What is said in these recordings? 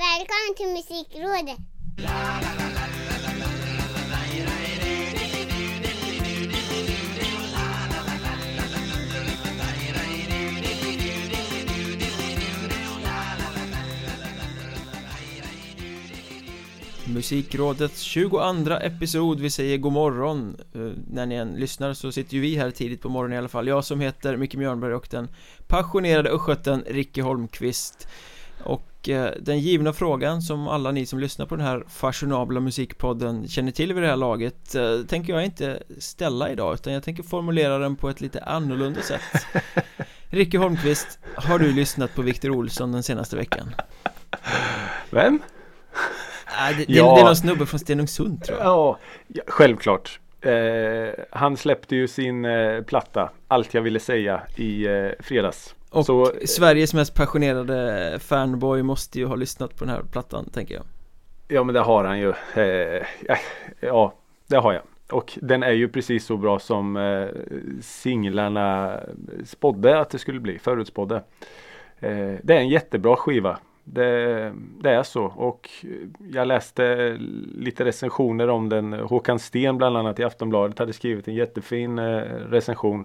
Välkommen till Musikrådet! Musikrådets 22 episod, vi säger god morgon. Eh, när ni än lyssnar så sitter ju vi här tidigt på morgonen i alla fall. Jag som heter Micke Mjörnberg och den passionerade östgöten Ricke Holmqvist. Och den givna frågan som alla ni som lyssnar på den här fashionabla musikpodden känner till vid det här laget eh, Tänker jag inte ställa idag utan jag tänker formulera den på ett lite annorlunda sätt Ricke Holmqvist, har du lyssnat på Victor Olsson den senaste veckan? Vem? Nej, det, Ja. det, är någon snubbe från Stenungsund tror jag Ja, ja självklart. Eh, han släppte ju sin eh, platta Allt jag ville säga i eh, fredags. Och Så- Sveriges mest passionerade fanboy måste ju ha lyssnat på den här plattan tänker jag Ja men det har han ju. Eh, ja, ja, det har jag. Och den är ju precis så bra som eh, singlarna spådde att det skulle bli, förutspådde. Eh, det är en jättebra skiva. Det, det är så och jag läste lite recensioner om den. Håkan Sten bland annat i Aftonbladet hade skrivit en jättefin eh, recension.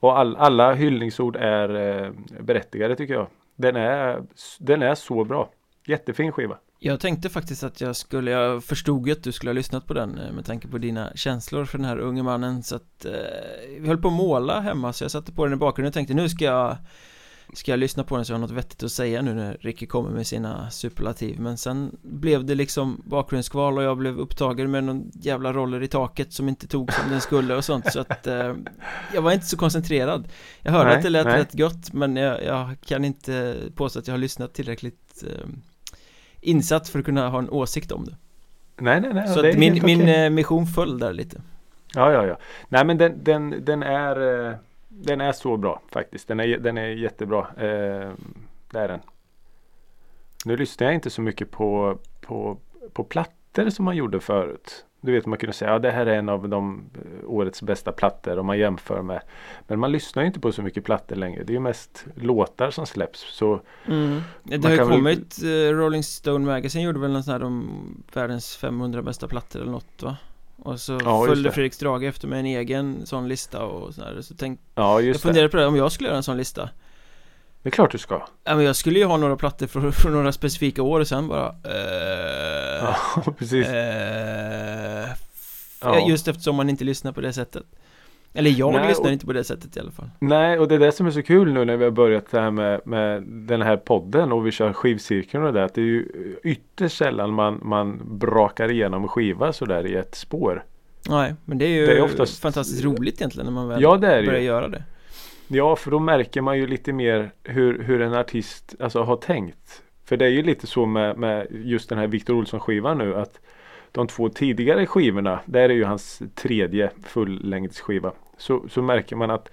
Och all, alla hyllningsord är eh, berättigade tycker jag. Den är, den är så bra. Jättefin skiva. Jag tänkte faktiskt att jag skulle, jag förstod ju att du skulle ha lyssnat på den eh, med tanke på dina känslor för den här unge mannen så att eh, Vi höll på att måla hemma så jag satte på den i bakgrunden och tänkte nu ska jag Ska jag lyssna på den så jag har något vettigt att säga nu när Ricky kommer med sina superlativ Men sen blev det liksom bakgrundskval och jag blev upptagen med någon jävla roller i taket som inte tog som den skulle och sånt så att eh, Jag var inte så koncentrerad Jag hörde Nej, att det lät nej. rätt gott men jag, jag kan inte påstå att jag har lyssnat tillräckligt eh, Insatt för att kunna ha en åsikt om det Nej, nej, nej. Så att min, min okej. eh, mission föll där lite Ja, ja, ja. Nej, men den, den, den är eh, Den är så bra faktiskt. Den är, den är jättebra. Eh, det är den. Nu lyssnar jag inte så mycket på, på, på plattor som man gjorde förut. Du vet man kunde säga att ja, det här är en av de eh, årets bästa plattor om man jämför med. Men man lyssnar ju inte på så mycket plattor längre. Det är ju mest låtar som släpps. Så mm. Det har ju kan väl- kommit, eh, Rolling Stone Magazine gjorde väl en sån här om världens 500 bästa plattor eller något va? Och så Ja, följde det. Fredrik Strage efter med en egen sån lista och sådär Så tänk, ja, jag just det. funderade på det, om jag skulle göra en sån lista Det är klart du ska. Ja men jag skulle ju ha några plattor från, från några specifika år och sen bara eh, Ja, precis. eh, Ja. Just eftersom man inte lyssnar på det sättet Eller jag Nej, lyssnar och- inte på det sättet i alla fall Nej, och det är det som är så kul nu när vi har börjat det här med, med den här podden och vi kör skivcirkeln och det där. Att det är ju ytterst sällan man, man brakar igenom en skiva sådär i ett spår. Nej, men det är ju Det är oftast- fantastiskt roligt egentligen när man väl Ja, börjar ju. göra det Ja, för då märker man ju lite mer hur, hur en artist alltså, har tänkt. För det är ju lite så med, med just den här Victor Olsson skivan nu att de två tidigare skivorna, där är ju hans tredje fullängdsskiva. Så, så märker man att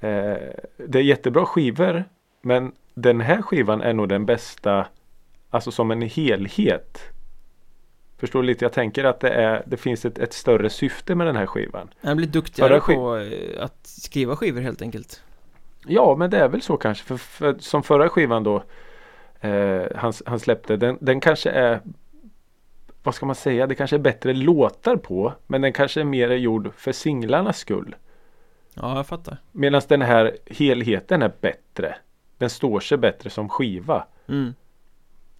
eh, det är jättebra skivor men den här skivan är nog den bästa Alltså som en helhet. Förstår du lite? Jag tänker att det, är, det finns ett, ett större syfte med den här skivan. Han blir duktigare på eh, att skriva skivor helt enkelt Ja, men det är väl så kanske. För, för, som förra skivan då eh, han, han släppte, den, den kanske är vad ska man säga? Det kanske är bättre låtar på. Men den kanske är mer gjord för singlarnas skull. Ja, jag fattar Medan den här helheten är bättre. Den står sig bättre som skiva. mm.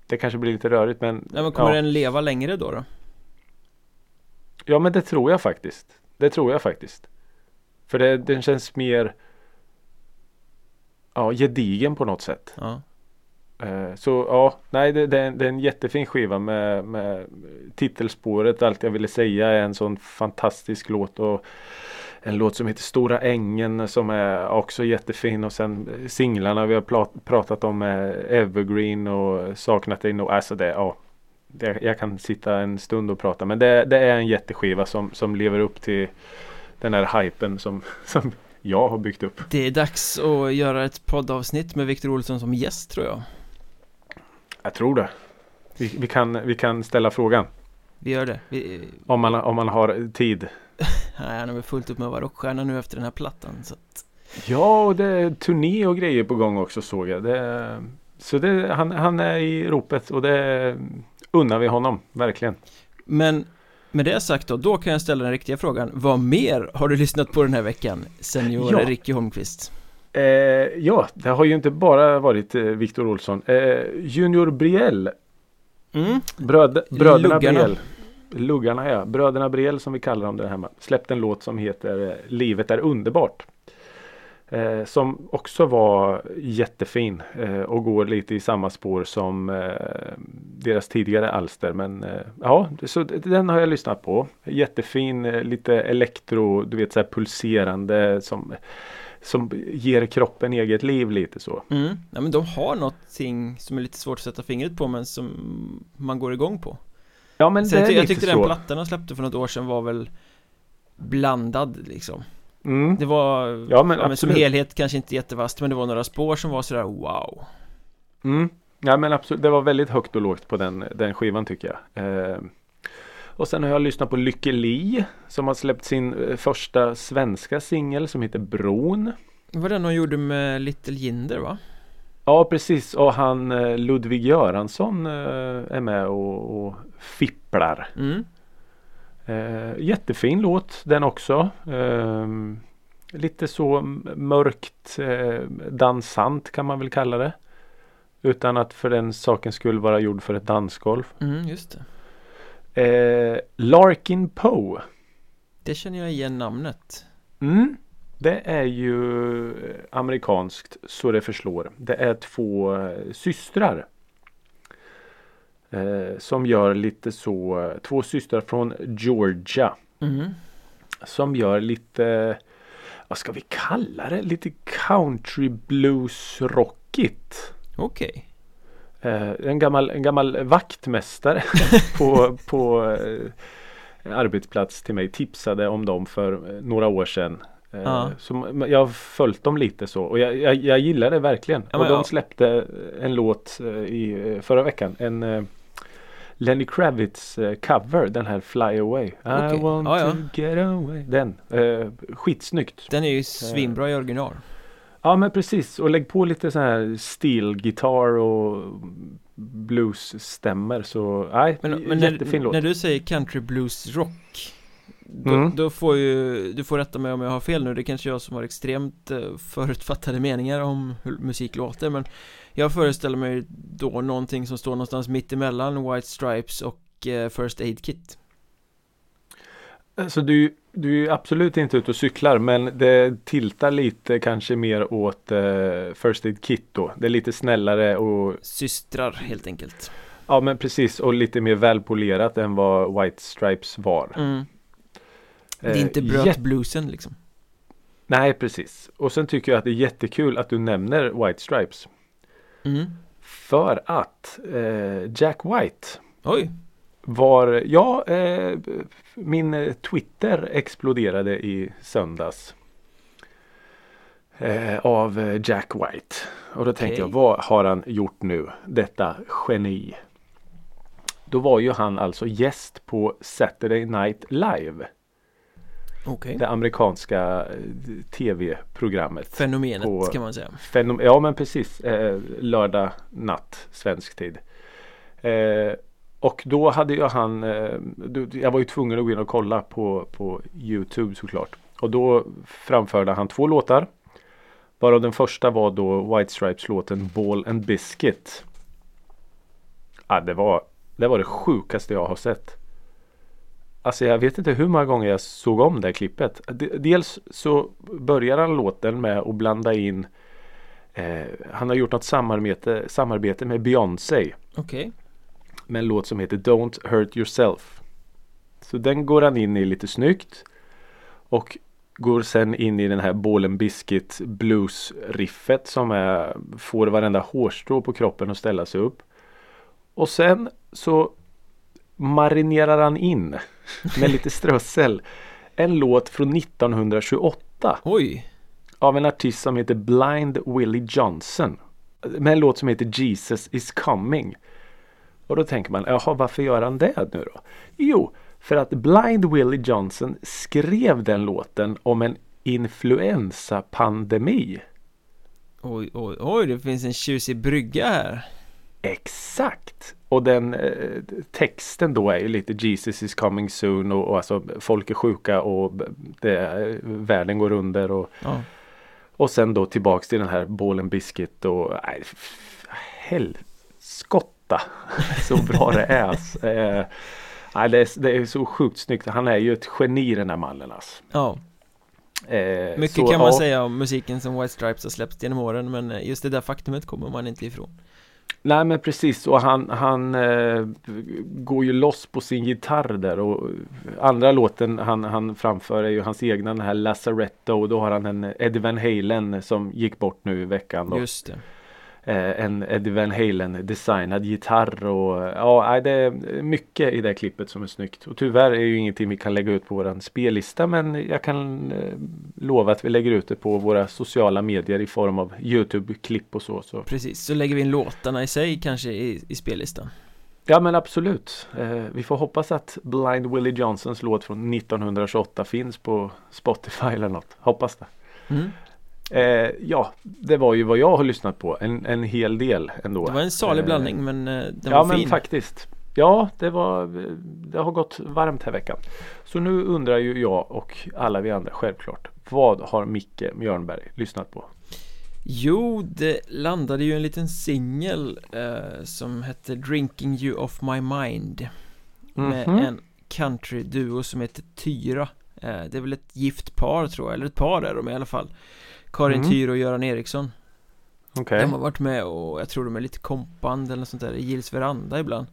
Det kanske blir lite rörigt men ja, men kommer ja. den leva längre då då? ja men det tror jag faktiskt. Det tror jag faktiskt. För det, den känns mer ja, gedigen på något sätt. Ja, Eh, så ja, nej det, det, är en, det är en jättefin skiva med, med titelspåret Allt jag ville säga är en sån fantastisk låt och en låt som heter Stora ängen som är också jättefin och sen singlarna vi har pratat om är Evergreen och Saknat dig nog. Alltså det, ja. Det, jag kan sitta en stund och prata men det, det är en jätteskiva som, som lever upp till den här hypen som, som jag har byggt upp. det är dags att göra ett poddavsnitt med Viktor Olsson som gäst tror jag jag tror det. Vi, vi, kan, vi kan ställa frågan. Vi gör det vi, Om man, om man har tid. Nej, han är väl fullt upp med att vara rockstjärna nu efter den här plattan så att, Ja, och det är turné och grejer på gång också såg jag. Det, så det, han, han är i ropet och det unnar vi honom verkligen. Men med det sagt då, då kan jag ställa den riktiga frågan Vad mer har du lyssnat på den här veckan? Senior Ja. Ricky Holmqvist Eh, ja, det har ju inte bara varit eh, Viktor Olsson. Eh, Junior Briell, mm. bröd, bröderna Luggarna. Briell. Luggarna ja, bröderna Briell som vi kallar dem där hemma. Släppte en låt som heter eh, Livet är underbart. Eh, som också var jättefin eh, och går lite i samma spår som eh, deras tidigare alster. Men eh, ja, så den har jag lyssnat på. Jättefin, eh, lite elektro, du vet så här pulserande som, som ger kroppen eget liv lite så. Mm. Ja men de har någonting som är lite svårt att sätta fingret på men som man går igång på Ja men det jag, är jag lite tyckte så. den plattan de släppte för något år sedan var väl Blandad liksom Mm. Det var, Ja, men som absolut. helhet kanske inte jättevast men det var några spår som var sådär wow Mm. Ja men absolut, det var väldigt högt och lågt på den, den skivan tycker jag. Eh, och sen har jag lyssnat på Lykke Li som har släppt sin eh, första svenska singel som heter Bron. Det var den hon gjorde med Little Jinder va? Ja precis och han eh, Ludvig Göransson eh, är med och, och fipplar. Mm. Jättefin låt den också. Eh, lite så mörkt dansant kan man väl kalla det. Utan att för den saken skulle vara gjord för ett dansgolv. Mm, just det Eh, Larkin Poe. Det känner jag igen namnet Mm. Det är ju amerikanskt så det förslår. Det är två eh, systrar. Eh, som gör lite så, eh, två systrar från Georgia. mm. Som gör lite, vad ska vi kalla det? Lite country blues rockigt. Okej Eh, en, gammal, en gammal vaktmästare på, på eh, arbetsplats till mig tipsade om dem för eh, några år sedan. Eh, Ja. som, jag har följt dem lite så och jag, jag, jag gillar det verkligen. Ja, och de ja. släppte en låt eh, i eh, förra veckan. En eh, Lenny Kravitz eh, cover, den här Fly Away. Okej. I want to get away. Den, eh, skitsnyggt. Den är ju svinbra i original Ja men precis och lägg på lite så här steel-gitarr och bluesstämmer så nej, Men, men när, jättefin låt. när du säger country blues rock då, Mm. då får ju, du får rätta mig om jag har fel nu, det är kanske jag som har extremt eh, förutfattade meningar om hur musik låter men Jag föreställer mig då någonting som står någonstans mitt emellan White Stripes och eh, First Aid Kit Så du, du är absolut inte ute och cyklar men det tiltar lite kanske mer åt eh, First Aid Kit då. Det är lite snällare och Systrar helt enkelt ja men precis och lite mer välpolerat än vad White Stripes var. mm. Det är Eh, inte bröt jätte- bluesen liksom Nej precis. Och sen tycker jag att det är jättekul att du nämner White Stripes. mm. För att eh, Jack White Oj, var, ja, eh, min Twitter exploderade i söndags. Eh, av Jack White. Och då tänkte Okej. jag, vad har han gjort nu? Detta geni. Då var ju han alltså gäst på Saturday Night Live. okej Det amerikanska eh, tv-programmet. Fenomenet på- kan man säga Fenom ja men precis. Eh, lördag natt svensk tid. Eh, och då hade ju han, eh, jag var ju tvungen att gå in och kolla på, på Youtube såklart. Och då framförde han två låtar. Varav den första var då White Stripes låten Ball and Biscuit. Ja, det, var, det var det sjukaste jag har sett. Alltså jag vet inte hur många gånger jag såg om det här klippet. Dels så börjar han låten med att blanda in eh, Han har gjort något samarbete, samarbete med Beyoncé Okej med en låt som heter Don't Hurt Yourself. Så den går han in i lite snyggt. Och går sen in i den här Ball Biscuit blues riffet som är, får varenda hårstrå på kroppen att ställa sig upp. Och sen så marinerar han in med lite strössel en låt från 1928 Oj, av en artist som heter Blind Willie Johnson. Med en låt som heter Jesus is coming. Och då tänker man, jaha varför gör han det nu då? Jo, för att Blind Willie Johnson skrev den låten om en influensapandemi. Oj, oj, oj, det finns en tjusig brygga här Exakt! Och den eh, texten då är ju lite Jesus is coming soon och, och alltså folk är sjuka och det, världen går under och, ja. och sen då tillbaks till den här Ball Biscuit och nej, f- helskotta så bra det är. Eh, nej, det, är, det är så sjukt snyggt. Han är ju ett geni den här mannen alltså. ja, Eh, mycket så, kan man ja. säga om musiken som White Stripes har släppt genom åren Men just det där faktumet kommer man inte ifrån Nej men precis och han, han eh, går ju loss på sin gitarr där och andra låten han, han framför är ju hans egna den här Lazaretto och då har han en Eddie Van Halen som gick bort nu i veckan. Då. Just det en Eddie Van Halen designad gitarr och ja det är mycket i det klippet som är snyggt. Och tyvärr är ju ingenting vi kan lägga ut på våran spellista men jag kan eh, lova att vi lägger ut det på våra sociala medier i form av Youtube-klipp och så. så. Precis, så lägger vi in låtarna i sig kanske i, i spellistan Ja men absolut. Eh, vi får hoppas att Blind Willie Johnsons låt från 1928 finns på Spotify eller något. Hoppas det. mm. Eh, ja, det var ju vad jag har lyssnat på. En, en hel del ändå. Det var en salig Eh, blandning men eh, den ja var men fin faktiskt. Ja, det var Det har gått varmt här veckan. Så nu undrar ju jag och alla vi andra självklart. Vad har Micke Mjörnberg lyssat på? Jo, det landade ju en liten singel eh, som hette Drinking You Off My Mind Med Mhm. en country-duo som heter Tyra eh, Det är väl ett gift par tror jag, eller ett par är de i alla fall Karin Mhm. Tyra och Göran Eriksson Okej. De har varit med och jag tror de är lite kompband eller något sånt där i Gills veranda ibland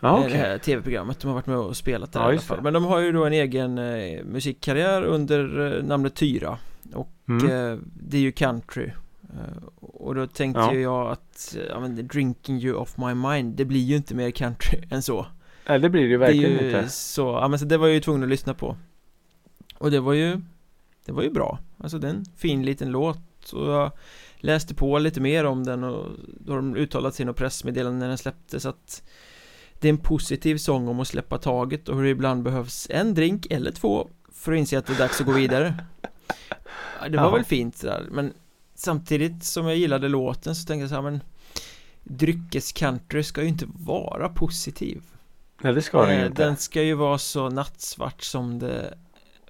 Ja, Eh, Det okej. här tv-programmet, de har varit med och spelat där Ja, i alla fall det. Men de har ju då en egen eh, musikkarriär under eh, namnet Tyra Och Mm. eh, det är ju country Eh, Och då tänkte Ja. ju jag att, eh, ja men Drinking you off my mind Det blir ju inte mer country än så Nej, det blir det ju Det är verkligen ju inte. så, ja men så det var jag ju tvungen att lyssna på Och det var ju Det var ju bra Alltså det är en fin liten låt Och jag läste på lite mer om den och Då har de uttalat något pressmeddelande när den släpptes att Det är en positiv sång om att släppa taget och hur det ibland behövs en drink eller två För att inse att det är dags att gå vidare Det var Ja. väl fint där men Samtidigt som jag gillade låten så tänkte jag så här men Dryckescountry ska ju inte vara positiv Nej, det ska den ju Eh, inte. Den ska ju vara så nattsvart som det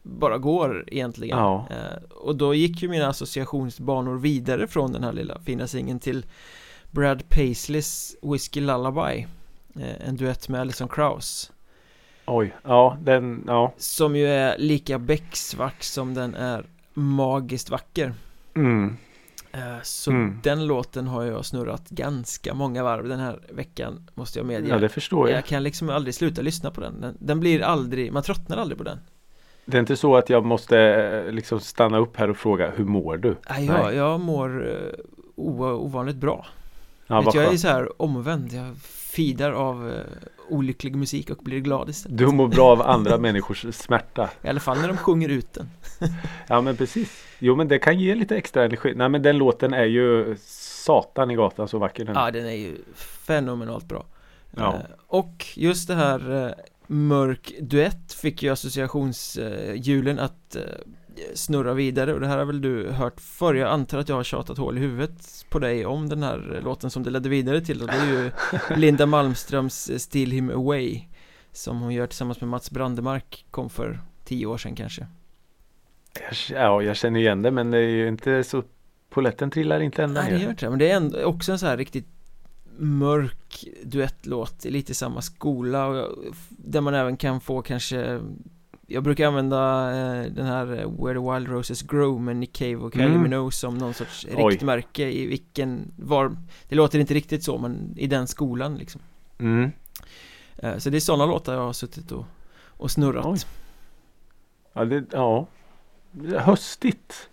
bara går egentligen Ja. Eh, Och då gick ju mina associationsbanor vidare från den här lilla fina singeln till Brad Paisleys Whiskey Lullaby eh, En duett med Alison Krauss Oj, ja den, ja. Som ju är lika becksvart som den är magiskt vacker Mm. Eh, Så Mm. den låten har jag snurrat ganska många varv den här veckan Måste jag medge Ja, det förstår jag. Jag kan liksom aldrig sluta lyssna på den. den Den blir aldrig, man tröttnar aldrig på den Det är inte så att jag måste eh, liksom stanna upp här och fråga hur mår du? Nej, jag, jag mår uh, ovanligt bra Ja, Vet, Jag är så här omvänd, jag fidar av uh, olycklig musik och blir glad istället Du mår bra av andra människors smärta. I alla fall när de sjunger ut den Ja men precis. Jo men det kan ge lite extra energi. Nej men den låten är ju Satan i gatan så vacker den är. Ja, den är ju fenomenalt bra Ja. Eh, Och just det här eh, mörk duett fick ju associationshjulen att eh, snurra vidare. Och det här har väl du hört förr. Jag antar att jag har tjatat hål i huvudet på dig om den här låten som det ledde vidare till. Och det är ju Linda Malmströms Steal Him Away Som hon gör tillsammans med Mats Brandemark kom för tio år sedan kanske. Ja jag känner igen det men det är ju inte så Poletten trillar inte ända Nej det gör inte det, men det är ändå också en så här riktigt mörk duettlåt i lite samma skola och jag- där man även kan få kanske jag brukar använda eh, den här eh, Where the Wild Roses Grow med Nick Cave och Kylie Mm. Minogue som någon sorts Oj. riktmärke i vilken var Det låter inte riktigt så men i den skolan liksom Mm. eh, Så det är sådana låtar jag har suttit och, och snurrat Oj. Ja, det, ja. Höstigt.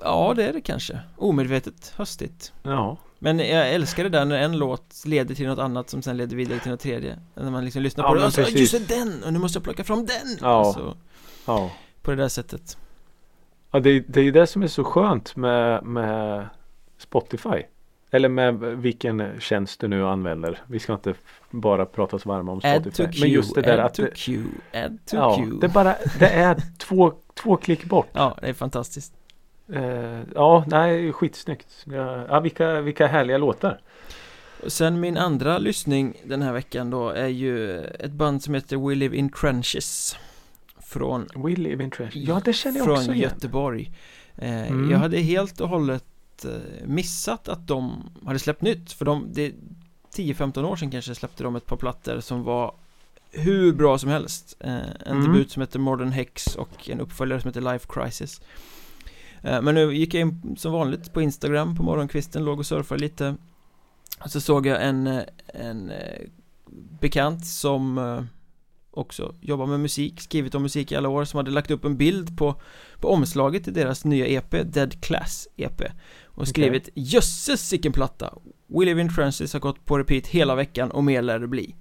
Ja det är det kanske Omedvetet höstigt Ja. Men jag älskar det där när en låt leder till något annat som sen leder vidare till något tredje När man liksom lyssnar Ja, på det men och så, precis. just det, den! Och nu måste jag plocka fram den! Ja. Alltså, Ja. på det där sättet Ja, det, det är ju det som är så skönt med, med Spotify. Eller med vilken tjänst du nu använder. Vi ska inte bara prata oss varma om Add to Spotify. queue, Men just det där add att to det, add to ja, det, bara, det är två, två klick bort. Ja, det är fantastiskt Eh, ja, nej, skitsnyggt. Ja, ja, vilka, vilka härliga låtar. Sen min andra lyssning den här veckan då är ju ett band som heter We Live In Trenches Från, We live in trash. Ja, det känner jag från också igen. Göteborg eh, Mm. Jag hade helt och hållet eh, missat att de hade släppt nytt För de, det 10-15 år sedan kanske släppte de ett par plattor som var hur bra som helst eh, En Mm. debut som heter Modern Hex och en uppföljare som heter Life Crisis Men nu gick jag in som vanligt på Instagram på morgonkvisten, låg och surfade lite. Och så såg jag en, eh, en eh, bekant som eh, också jobbar med musik, skrivit om musik i alla år som hade lagt upp en bild på, på omslaget till deras nya EP, Dead Class EP och skrivit Jösses vilken platta! We Live In Trenches har gått på repeat hela veckan och mer lär det bli.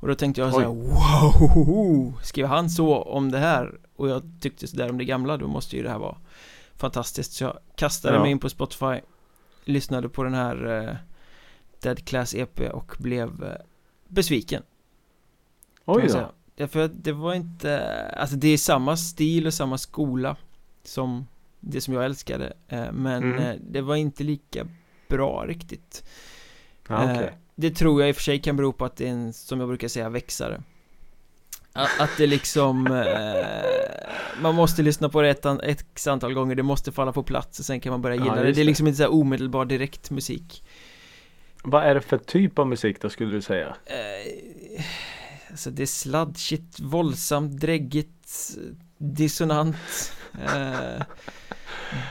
Och då tänkte jag såhär wow! Skriver han så om det här? Och jag tyckte sådär om det gamla då måste ju det här vara fantastiskt så jag kastade Ja. mig in på Spotify Lyssnade på den här eh, Dead Class EP och blev eh, besviken Oj då. Ja, för det var inte, alltså det är samma stil och samma skola som det som jag älskade eh, Men Mm. eh, det var inte lika bra riktigt Ja, okej. Eh, Det tror jag i och för sig kan bero på att det är en, som jag brukar säga, växare Att, att det liksom eh, Man måste lyssna på det ett, ett antal gånger, det måste falla på plats och sen kan man börja Ja, gilla det just Det är det. liksom inte så här omedelbar direkt musik Vad är det för typ av musik då skulle du säga? Eh, Alltså det är sladdshit, våldsamt, dräggigt, dissonant eh,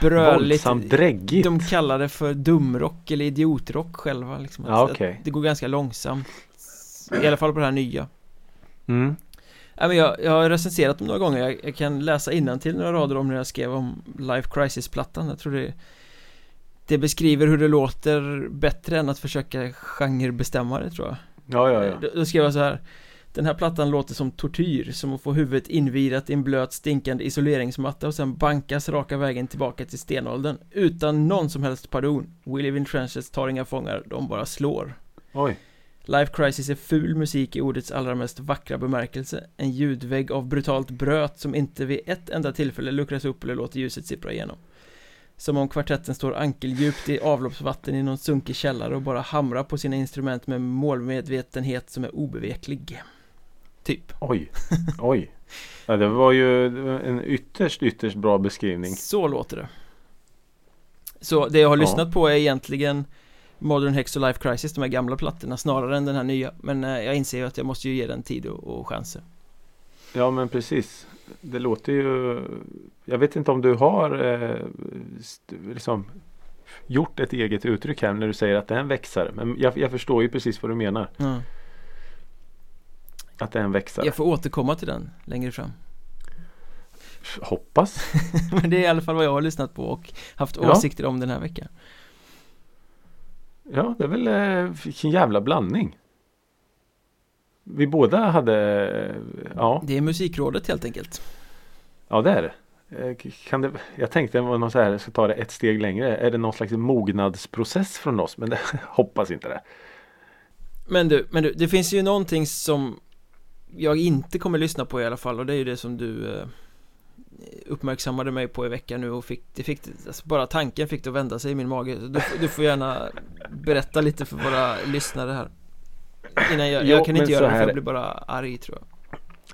Bröligt Våldsamt dräggigt. De kallar det för dumrock eller idiotrock själva liksom. Ja, okej. att Det går ganska långsamt I alla fall på det här nya Mm. Nej, men jag, jag har recenserat dem några gånger, jag, jag kan läsa till några rader om när jag skrev om Life Crisis-plattan. Jag tror det Det beskriver hur det låter bättre än att försöka genrebestämma det tror jag. Ja, ja, ja. Då, då skrev jag så här Den här plattan låter som tortyr, som att få huvudet invirat i en blöt stinkande isoleringsmatta och sen bankas raka vägen tillbaka till stenåldern. Utan någon som helst pardon. We Live In Trenches tar inga fångar, de bara slår. Oj. Life Crisis är ful musik i ordets allra mest vackra bemärkelse En ljudvägg av brutalt bröt som inte vid ett enda tillfälle luckras upp eller låter ljuset sippra igenom Som om kvartetten står ankeldjupt i avloppsvatten i någon sunkig källare och bara hamrar på sina instrument med målmedvetenhet som är obeveklig Typ Oj. Oj. Ja, det var ju en ytterst, ytterst bra beskrivning. Så låter det Så det jag har Ja. lyssnat på är egentligen Modern Hex och Life Crisis, de här gamla plattorna snarare än den här nya Men eh, jag inser ju att jag måste ju ge den tid och, och chanser Ja, men precis. Det låter ju... Jag vet inte om du har eh, liksom gjort ett eget uttryck här när du säger att det är en växare. Men jag, jag förstår ju precis vad du menar. Ja. Att det är en växare. Jag får återkomma till den längre fram Hoppas. Men det är i alla fall vad jag har lyssnat på och haft Ja. åsikter om den här veckan Ja, det är väl eh, vilken jävla blandning. Vi båda hade... eh, Ja, Det är musikrådet helt enkelt ja det är det. Eh, Kan det, jag tänkte var någon så här, jag ska ta det ett steg längre. Är det någon slags mognadsprocess från oss? Men det hoppas inte det. Men du, men du, det finns ju någonting som jag inte kommer lyssna på i alla fall och det är ju det som du eh, uppmärksammade mig på i veckan nu och fick, det fick, alltså bara tanken fick det att vända sig i min mage du, du får gärna berätta lite för våra lyssnare här Innan jag, Jo, jag kan inte göra det för jag blir bara arg tror jag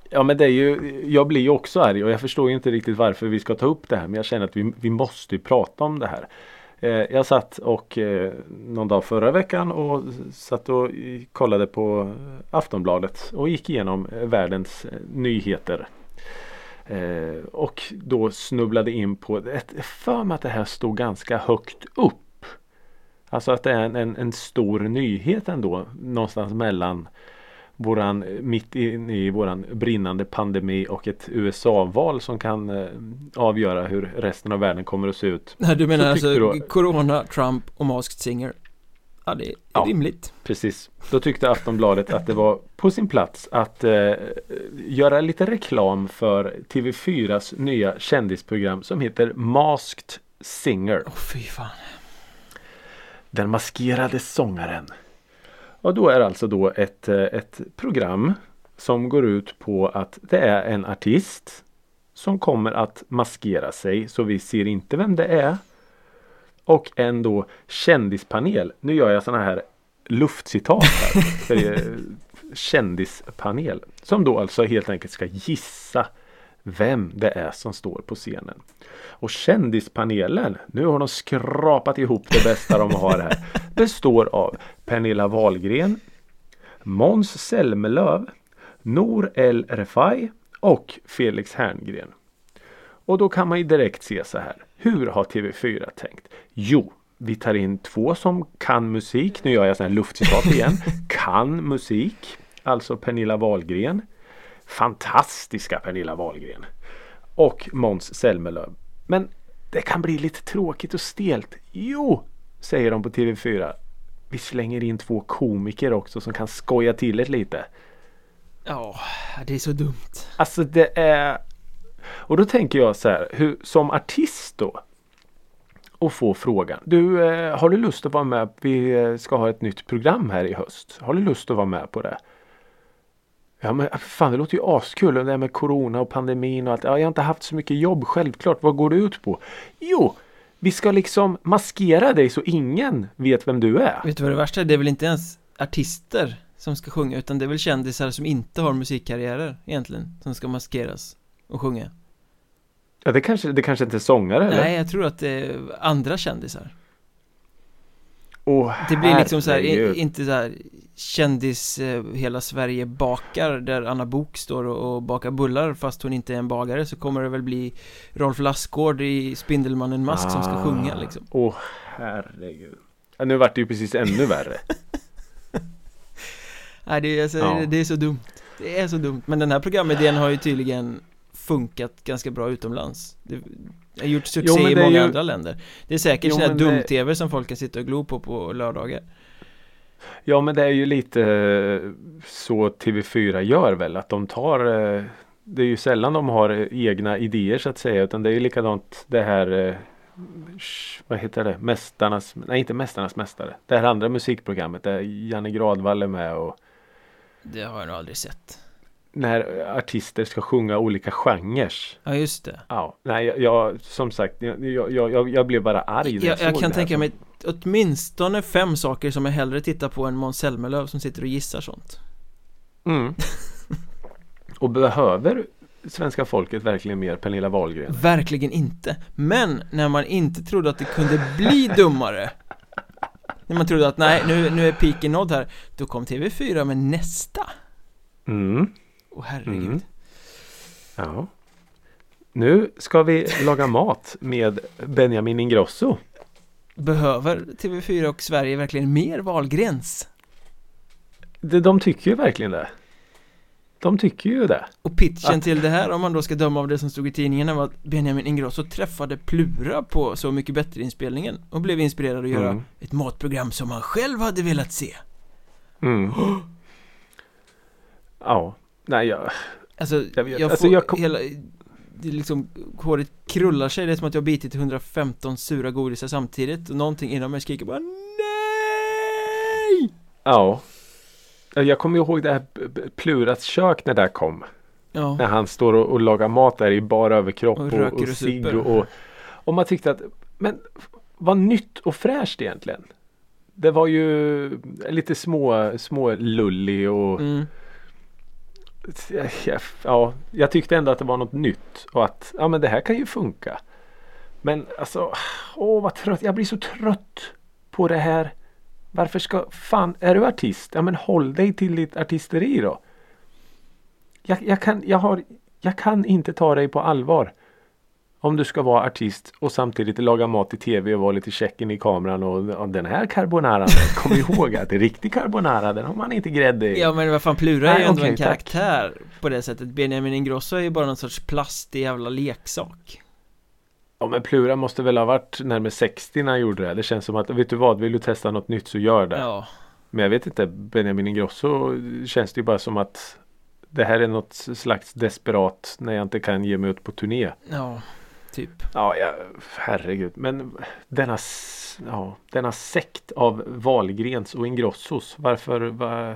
Ja men det är ju, jag blir ju också arg och jag förstår ju inte riktigt varför vi ska ta upp det här men jag känner att vi, vi måste ju prata om det här. Eh, jag satt och eh, någon dag förra veckan och satt och kollade på Aftonbladet och gick igenom eh, världens nyheter. Eh, och då snubblade in på ett, för mig att det här stod ganska högt upp. Alltså att det är en, en, en stor nyhet ändå någonstans mellan våran, mitt inne i våran brinnande pandemi och ett USA-val som kan eh, avgöra hur resten av världen kommer att se ut. Nej du menar Så alltså du- Corona, Trump och Masked Singer Ja det är Ja. rimligt Precis. Då tyckte Aftonbladet att det var på sin plats att eh, göra lite reklam för TV4s nya kändisprogram som heter Masked Singer. Åh fy fan Den maskerade sångaren. Och då är alltså då ett, eh, ett program som går ut på att det är en artist som kommer att maskera sig så vi ser inte vem det är. Och en då kändispanel. Nu gör jag sådana här luftcitat här. Kändispanel. Som då alltså helt enkelt ska gissa vem det är som står på scenen. Och kändispanelen, nu har de skrapat ihop det bästa de har här. Består av Pernilla Wahlgren, Måns Zelmerlöw, Nor El Refai och Felix Herngren. Och då kan man ju direkt se så här. Hur har TV4 tänkt? Jo, vi tar in två som kan musik. Nu gör jag sån här luftcitat igen. kan musik. Alltså Pernilla Wahlgren. Fantastiska Pernilla Wahlgren. Och Måns Zelmerlöw. Men det kan bli lite tråkigt och stelt. Jo, säger de på TV4. Vi slänger in två komiker också som kan skoja till det lite. Ja, det är så dumt. Alltså det är Och då tänker jag så här, hur, som artist då och få frågan. Du, eh, har du lust att vara med? Vi eh, ska ha ett nytt program här i höst. Har du lust att vara med på det? Ja men fan det låter ju askul det där med corona och pandemin och allt. Ja, jag har inte haft så mycket jobb självklart. Vad går det ut på? Jo, vi ska liksom maskera dig så ingen vet vem du är. Vet du vad det värsta är? Det är väl inte ens artister som ska sjunga utan det är väl kändisar som inte har musikkarriärer egentligen som ska maskeras och sjunga. Ja, det kanske, det kanske inte är sångare eller? Nej, jag tror att det är andra kändisar. Åh, Det blir liksom så här, herregud. i- inte så här kändis eh, hela Sverige bakar där Anna Bok står och, och bakar bullar fast hon inte är en bagare så kommer det väl bli Rolf Lassgård i Spindelmannen Mask som ska Ah. sjunga liksom. Åh herregud. Ja, nu vart det ju precis ännu värre. Nej, det är, alltså, Ja. det är så dumt. Det är så dumt. Men den här programidén har ju tydligen funkat ganska bra utomlands. Det har gjort succé Jo, i många ju- andra länder. Det är säkert det- dum-tv som folk kan sitta och glo på på lördagar. Ja men det är ju lite eh, så TV4 gör väl att de tar eh, Det är ju sällan de har eh, egna idéer så att säga utan det är ju likadant det här Vad heter det? Mästarnas, nej inte Mästarnas Mästare. Det här andra musikprogrammet där Janne Gradvall är med och Det har jag nog aldrig sett. När artister ska sjunga olika genrer. Ja, just det. Ja, nej jag, jag som sagt jag, jag, jag, jag blev bara arg när Jag, jag såg kan tänka mig åtminstone fem saker som jag hellre tittar på än Måns Zelmerlöw som sitter och gissar sånt. Mm. Och behöver svenska folket verkligen mer Pernilla Wahlgren? Verkligen inte. Men när man inte trodde att det kunde bli dummare När man trodde att nej, nu, nu är piken nådd här Då kom TV4 med nästa Mm. Åh herregud Mm. Ja. Nu ska vi laga mat med Benjamin Ingrosso. Behöver TV4 och Sverige verkligen mer Wahlgrens? De, de tycker ju verkligen det. De tycker ju det. Och pitchen Att- till det här om man då ska döma av det som stod i tidningarna var att Benjamin Ingrosso träffade Plura på Så mycket bättre inspelningen och blev inspirerad att göra Mm. ett matprogram som han själv hade velat se Mm. Ja, nej jag... Alltså, Jag jag. Alltså, får jag kom- hela det liksom, håret krullar sig, det är som att jag har bitit 115 sura godisar samtidigt och någonting inom mig skriker bara NEJ! Ja. Jag kommer ihåg det här Pluras kök när det här kom. Ja, När han står och, och lagar mat där i bara överkropp Och och, och, cigg och, och, och man tyckte att men vad nytt och fräscht egentligen. Det var ju lite små, små lullig och mm ja, jag tyckte ändå att det var något nytt och att ja men det här kan ju funka. Men alltså, åh vad trött, jag blir så trött på det här. Varför ska, fan, är du artist? Ja men håll dig till ditt artisteri då. Jag, jag, kan, jag, har, jag kan inte ta dig på allvar. Om du ska vara artist och samtidigt laga mat i tv och vara lite checken i kameran och, och den här carbonaran, kom ihåg att det är riktig carbonara, den har man inte grädde i. Ja men vad fan, Plura är ju ändå okej, en tack. karaktär på det sättet Benjamin Ingrosso är ju bara någon sorts plastig jävla leksak Ja men Plura måste väl ha varit närmare 60 när han gjorde det. Det känns som att, vet du vad, vill du testa något nytt så gör det. Ja, Men jag vet inte, Benjamin Ingrosso känns det ju bara som att det här är något slags desperat när jag inte kan ge mig ut på turné. ja, typ Ja, ja herregud. Men denna, ja, denna sekt av Wahlgrens och Ingrossos. Varför, va,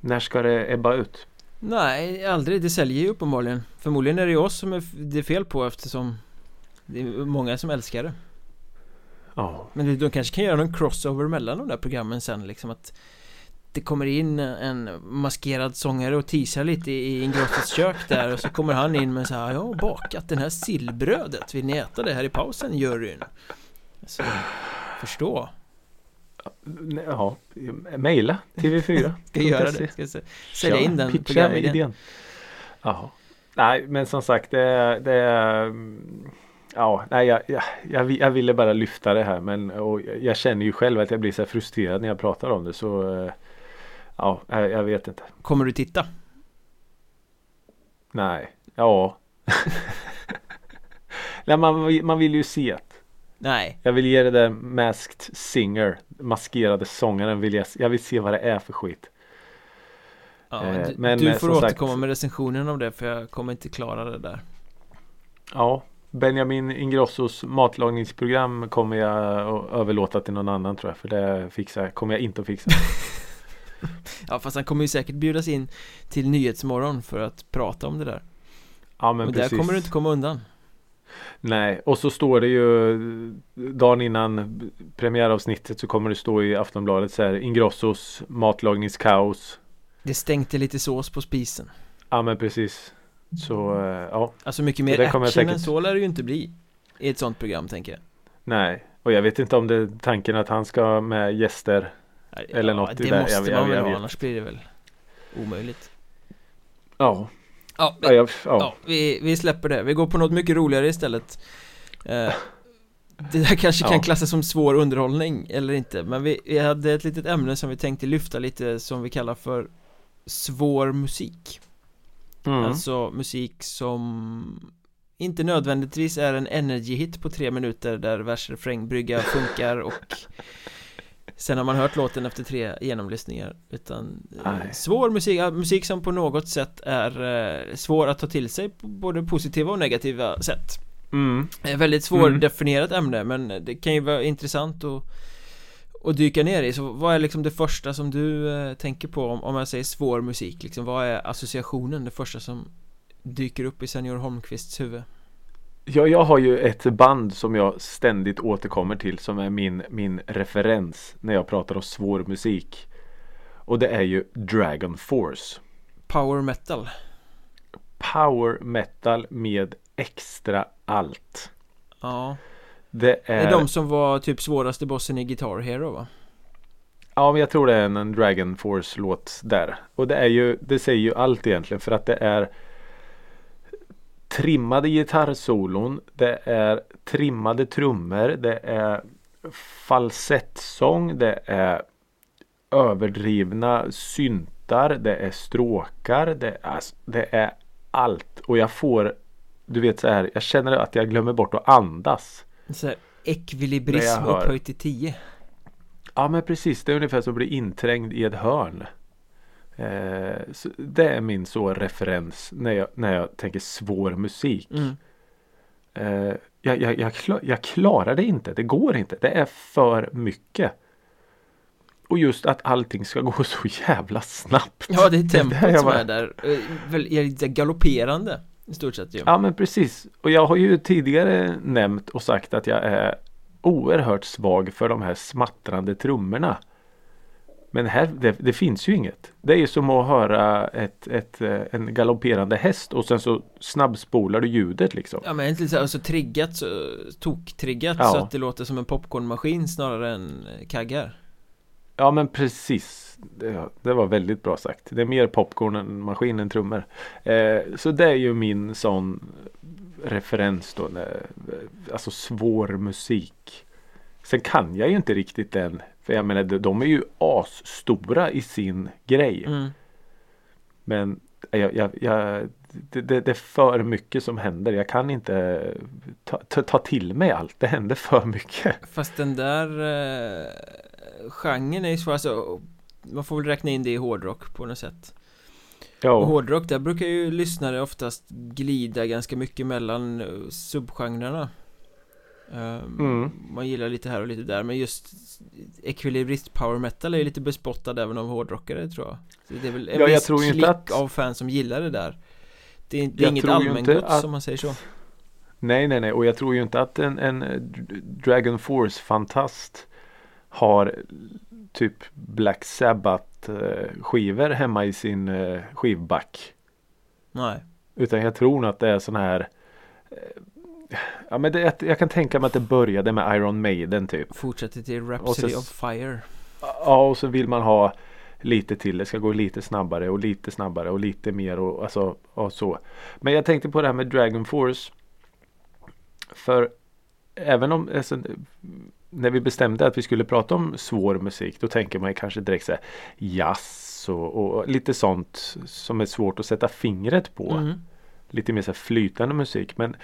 när ska det ebba ut? Nej, aldrig. Det säljer ju uppenbarligen Förmodligen är det oss som är det är fel på eftersom Det är många som älskar det Ja, Men de kanske kan göra någon crossover mellan de där programmen sen liksom att Det kommer in en maskerad sångare och teasar lite i Ingrossos kök där och så kommer han in med så här Jag har bakat den här sillbrödet, vill ni äta det här i pausen juryn? Så, förstå ja. Mejla TV4 Ska göra det, ska se- sälja in den Pitcha idén. Jaha. Nej men som sagt det, det Ja, nej jag, jag, jag, vi- jag ville bara lyfta det här men och jag känner ju själv att jag blir så här frustrerad när jag pratar om det så eh, Ja, jag, vet inte. Kommer du titta? Nej, ja. nej, man, vill- man vill ju se det. Nej, Jag vill ge det där Masked Singer, maskerade sångaren vill jag, jag vill se vad det är för skit. ja, Eh, du, men, du eh, får som sagt- återkomma med recensionen av det för jag kommer inte klara det där Ja, Benjamin Ingrossos matlagningsprogram kommer jag att överlåta till någon annan tror jag. För det fixar, kommer jag inte att fixa. Ja fast han kommer ju säkert bjudas in till Nyhetsmorgon för att prata om det där Ja men Och precis. där kommer du inte komma undan Nej, och så står det ju dagen innan premiäravsnittet så kommer det stå i Aftonbladet så här Ingrossos matlagningskaos. Det stänkte lite sås på spisen Ja men precis. Så eh, ja, Alltså mycket mer action jag än säkert- så lär det ju inte bli I ett sånt program tänker jag nej. Och jag vet inte om det är tanken att han ska med gäster. Eller något i det där, måste jag- man jag- väl jag ha annars blir det väl omöjligt Ja, Ja, vi, ja, ja. ja. vi, vi släpper det, vi går på något mycket roligare istället eh, Det där kanske kan Ja. klassas som svår underhållning eller inte Men vi, vi hade ett litet ämne som vi tänkte lyfta lite som vi kallar för Svår musik Mm. Alltså musik som inte nödvändigtvis är en energy-hit på tre minuter där vers-refrängbrygga funkar och Sen har man hört låten efter tre genomlyssningar Utan eh, svår musik, musik som på något sätt är eh, svår att ta till sig på både positiva och negativa sätt. Mm. Ett väldigt svårdefinierat ämne men det kan ju vara intressant att att dyka ner i, så vad är liksom det första som du eh, tänker på om, om jag säger svår musik? Liksom, vad är associationen, det första som dyker upp i Senior Holmqvists huvud? Ja, jag har ju ett band som jag ständigt återkommer till som är min, min referens när jag pratar om svår musik. Och det är ju Dragon Force. Power metal Power metal med extra allt. Ja, Det det är, är de som var typ svåraste bossen i Guitar Hero va? Ja, men jag tror det är en, en Dragon Force låt där. Och det är ju, det säger ju allt egentligen för att det är trimmade gitarrsolon, det är trimmade trummor, det är falsettsång, det är överdrivna syntar, det är stråkar, det är, det är allt. Och jag får, du vet så här, jag känner att jag glömmer bort att andas. Så här, ekvilibrism upphöjt till 10 Ja men precis, det är ungefär som att bli inträngd i ett hörn. Eh, det är min så referens när jag, när jag tänker svår musik. mm. Eh, jag, jag, jag, klar, jag klarar det inte, det går inte, det är för mycket. Och just att allting ska gå så jävla snabbt. Ja det är tempot jag som bara- är där, eh, väl, är lite galopperande i stort sett ju Ja men precis. Och jag har ju tidigare nämnt och sagt att jag är oerhört svag för de här smattrande trummorna. Men här, det, det finns ju inget. Det är som att höra ett, ett, eh, en galopperande häst och sen så snabbspolar du ljudet liksom. Ja men egentligen så, alltså triggat, så, tok-triggat Ja. så att det låter som en popcornmaskin snarare än eh, kaggar Ja men precis. Det, det var väldigt bra sagt. Det är mer popcorn än maskin än trummor. Eh, så det är ju min sån referens då. När, alltså svår musik. Sen kan jag ju inte riktigt den. För jag menar de- är ju asstora i sin grej. mm. Men jag, jag, jag, det, det, det är för mycket som händer. Jag kan inte ta, ta, ta till mig allt. Det händer för mycket. Fast den där eh, genren är ju svår, alltså man får väl räkna in det i hårdrock på något sätt Och Ja, hårdrock, där brukar ju lyssnare oftast glida ganska mycket mellan eh, subgenrerna Mm. Man gillar lite här och lite där Men just ekvilibrist power metal är ju lite bespottad även av hårdrockare tror jag Så Det är väl en Ja, jag viss tror ju inte klick att- av fans som gillar det där Det är, det är inget allmängods att- som man säger så Nej, nej, nej. Och jag tror ju inte att en, en Dragon Force-fantast har typ Black Sabbath eh, skivor hemma i sin eh, skivback. Nej Utan jag tror nog att det är sån här eh, Ja men det, jag kan tänka mig att det började med Iron Maiden typ. Fortsätter till Rhapsody så- of Fire Ja och så vill man ha lite till. Det ska gå lite snabbare och lite snabbare och lite mer och alltså och så. Men jag tänkte på det här med Dragon Force. För även om alltså, när vi bestämde att vi skulle prata om svår musik då tänker man kanske direkt så här jazz och, och lite sånt som är svårt att sätta fingret på. mm. Lite mer så flytande musik. Men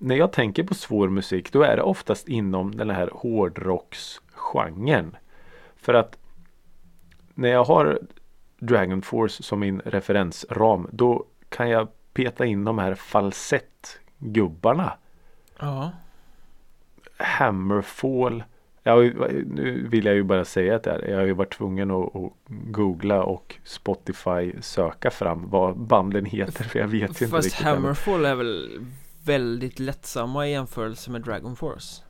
när jag tänker på svår musik då är det oftast inom den här hårdrocksgenren. För att när jag har Dragon Force som min referensram då kan jag peta in de här falsettgubbarna. Ja Hammerfall. Ju- nu vill jag ju bara säga att. Jag har ju varit tvungen att, att googla och Spotify söka fram vad banden heter. För jag vet ju inte Fast riktigt. än. Hammerfall är väl väldigt lättsamma i jämförelse med Dragon Force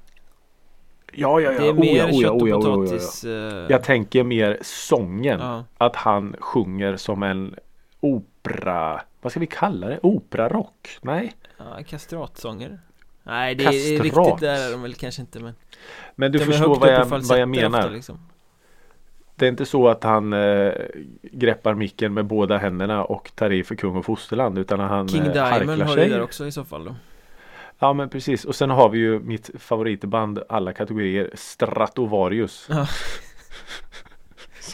Ja, ja, ja. Det är Oh, mer ja, oh, ja, kött och oh, ja, oh, ja, potatis eh, Jag tänker mer sången. Att han sjunger som en opera. Vad ska vi kalla det? Operarock? Nej. ja, kastratsånger Nej det är Kastrat. riktigt där är de väl kanske inte men Men du är förstår vad jag, vad jag menar. ofta, liksom. Det är inte så att han eh, greppar micken med båda händerna och tar i för kung och fosterland. Utan han King eh, Diamond har sig. där också i så fall då Ja men precis. Och sen har vi ju mitt favoritband alla kategorier. Stratovarius. Ja.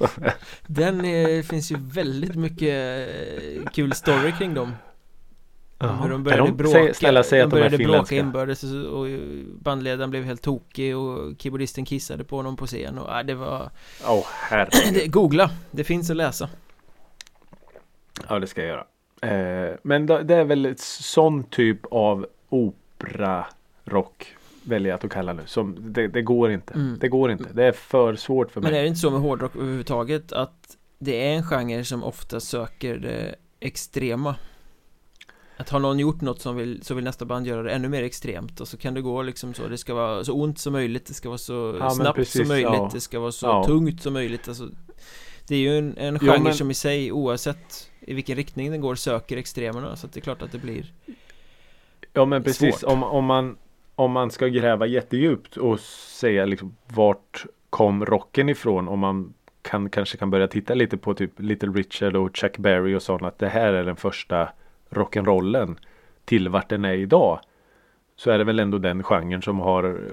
Den eh, finns ju väldigt mycket eh, kul story kring dem Om hur de började de- bråka snälla säg De att de började bråka inbördes och, och bandledaren blev helt tokig och keyboardisten kissade på honom på scen och äh, det var Åh herregud. det, Googla, det finns att läsa Ja det ska jag göra. Eh, men det, det är väl ett sån typ av opera-rock väljer jag att kalla nu. Som, det, det går inte. Mm. Det går inte. Det är för svårt för mig. Men är det inte så med hårdrock överhuvudtaget att det är en genre som ofta söker det extrema? Att har någon gjort något som vill, så vill nästa band göra det ännu mer extremt och så kan det gå liksom så Det ska vara så ont som möjligt, det ska vara så Ja, snabbt precis, som möjligt, ja. det ska vara så Ja. tungt som möjligt alltså, Det är ju en, en Jo, genre men- som i sig oavsett i vilken riktning den går söker extremerna så att det är klart att det blir Ja men precis. Svårt. Om, om, man, om man ska gräva jättedjupt och säga liksom vart kom rocken ifrån. Om man kan, kanske kan börja titta lite på typ Little Richard och Chuck Berry och sånt. Att det här är den första rock'n'rollen till vart den är idag. Så är det väl ändå den genren som har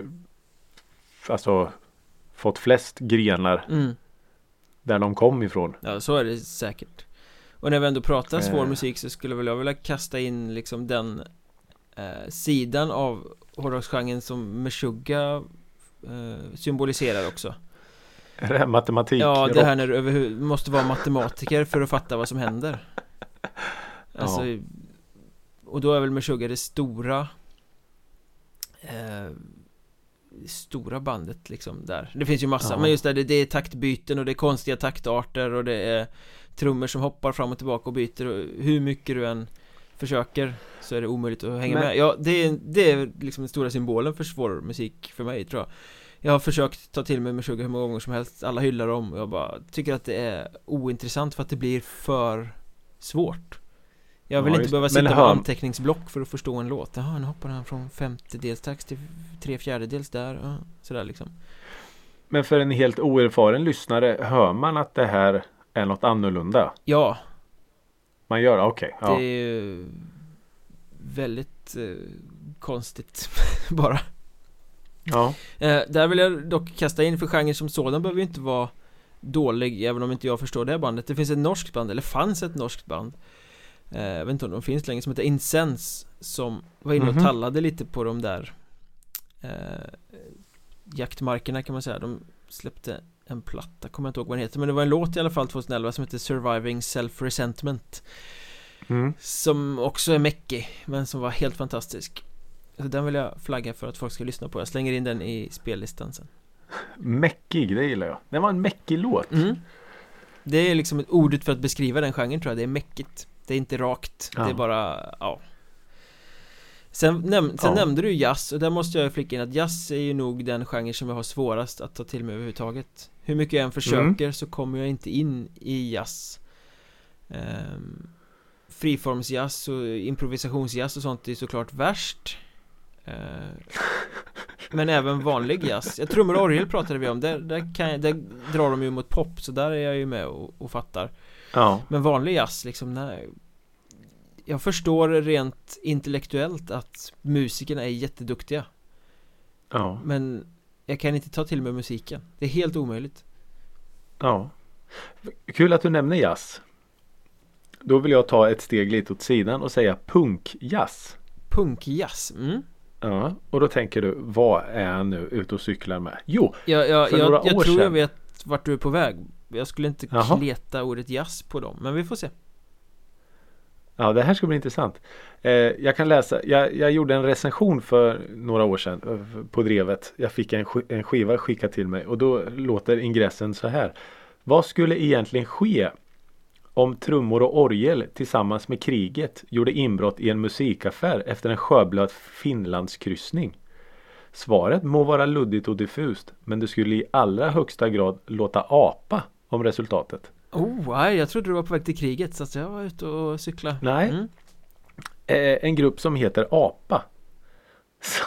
alltså fått flest grenar mm. där de kom ifrån. Ja, så är det säkert Och när vi ändå pratar svår Eh. musik så skulle väl jag vilja kasta in liksom den eh, sidan av hårdrocksgenren som Meshuggah eh, symboliserar också Är det här matematik? Ja, det här när du överhuvud måste vara matematiker för att fatta vad som händer Alltså Och då är väl Meshuggah det stora eh, Stora bandet liksom där. Det finns ju massa, Ja. men just där det, det är taktbyten och det är konstiga taktarter och det är Trummor som hoppar fram och tillbaka och byter och hur mycket du än Försöker Så är det omöjligt att hänga Men- med. Ja, det är, det är liksom den stora symbolen för svår musik för mig tror jag. Jag har försökt ta till mig Meshuggah hur många gånger som helst Alla hyllar dem och jag bara tycker att det är ointressant för att det blir för svårt Jag vill Ja, inte just behöva sitta med hör- anteckningsblock för att förstå en låt Jaha, nu hoppar han från femtedels takt till tre fjärdedels där ja, Sådär liksom Men för en helt oerfaren lyssnare hör man att det här är något annorlunda? Ja, Man gör det, okej. ja. det är ju väldigt eh, konstigt bara ja. eh, Där vill jag dock kasta in för genren som sådan behöver ju inte vara dålig även om inte jag förstår det bandet Det finns ett norskt band, eller fanns ett norskt band Jag vet inte om de finns längre, som heter Incense Som var inne och Mhm. tallade lite på de där eh, Jaktmarkerna kan man säga De släppte en platta, kommer jag inte ihåg vad den heter Men det var en låt i alla fall 2011 som heter Surviving Self-Resentment Mm. Som också är mäckig, men som var helt fantastisk Så den vill jag flagga för att folk ska lyssna på Jag slänger in den i spellistan sen Mäckig, det gillar jag. Det var en mäckig låt. mm. Det är liksom ett ordet för att beskriva den genren tror jag Det är mäckigt Det är inte rakt Ja. Det är bara, ja. Sen, näm sen Ja. nämnde du jazz och där måste jag flika in att jazz är ju nog den genre som jag har svårast att ta till mig överhuvudtaget. Hur mycket jag än försöker så kommer jag inte in i jazz. Um, Friformsjazz och improvisationsjazz och sånt är såklart värst. Eh, Men även vanlig jazz. Jag trummor och orgel pratade vi om, där, där, kan jag, där drar de ju mot pop så där är jag ju med och, och fattar. Ja, Men vanlig jazz liksom, nej Jag förstår rent intellektuellt att musikerna är jätteduktiga ja, Men jag kan inte ta till mig musiken Det är helt omöjligt ja. Kul att du nämner jazz. Då vill jag ta ett steg lite åt sidan och säga punkjazz. Punkjazz, mm. Ja, och då tänker du, vad är han nu ute och cyklar med? Jo, Jag, jag, För jag, några jag år tror jag sedan- vet vart du är på väg Jag skulle inte Jaha. kleta ordet jazz på dem, men vi får se Ja, det här ska bli intressant. Eh, jag kan läsa, jag, jag gjorde en recension för några år sedan eh, på Drevet. Jag fick en, sk- en skiva skickad till mig och då låter ingressen så här. Vad skulle egentligen ske om trummor och orgel tillsammans med kriget gjorde inbrott i en musikaffär efter en sjöblöt Finlandskryssning? Svaret må vara luddigt och diffust men det skulle i allra högsta grad låta apa om resultatet. Oh, nej, jag trodde du var på väg till kriget så att jag var ute och cykla Nej. mm. Eh, en grupp som heter APA. Så,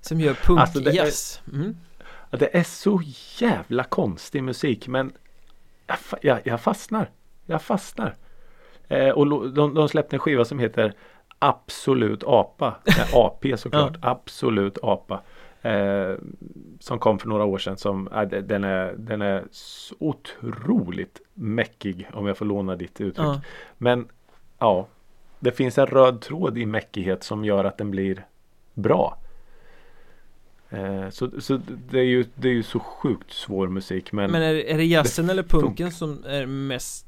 Som gör Alltså, det punkjazz mm. Ja, Det är så jävla konstig musik men jag, jag, jag fastnar. Jag fastnar. Eh, och de, de släppte en skiva som heter Absolut apa. Nej, AP såklart. Absolut apa. Eh, som kom för några år sedan. Som, de- den, är, den är otroligt mäckig om jag får låna ditt uttryck. Ja. Men ja, det finns en röd tråd i mäckighet som gör att den blir bra. Eh, så så det, är ju, det är ju så sjukt svår musik men, Men är, är det jazzen eller punken som är mest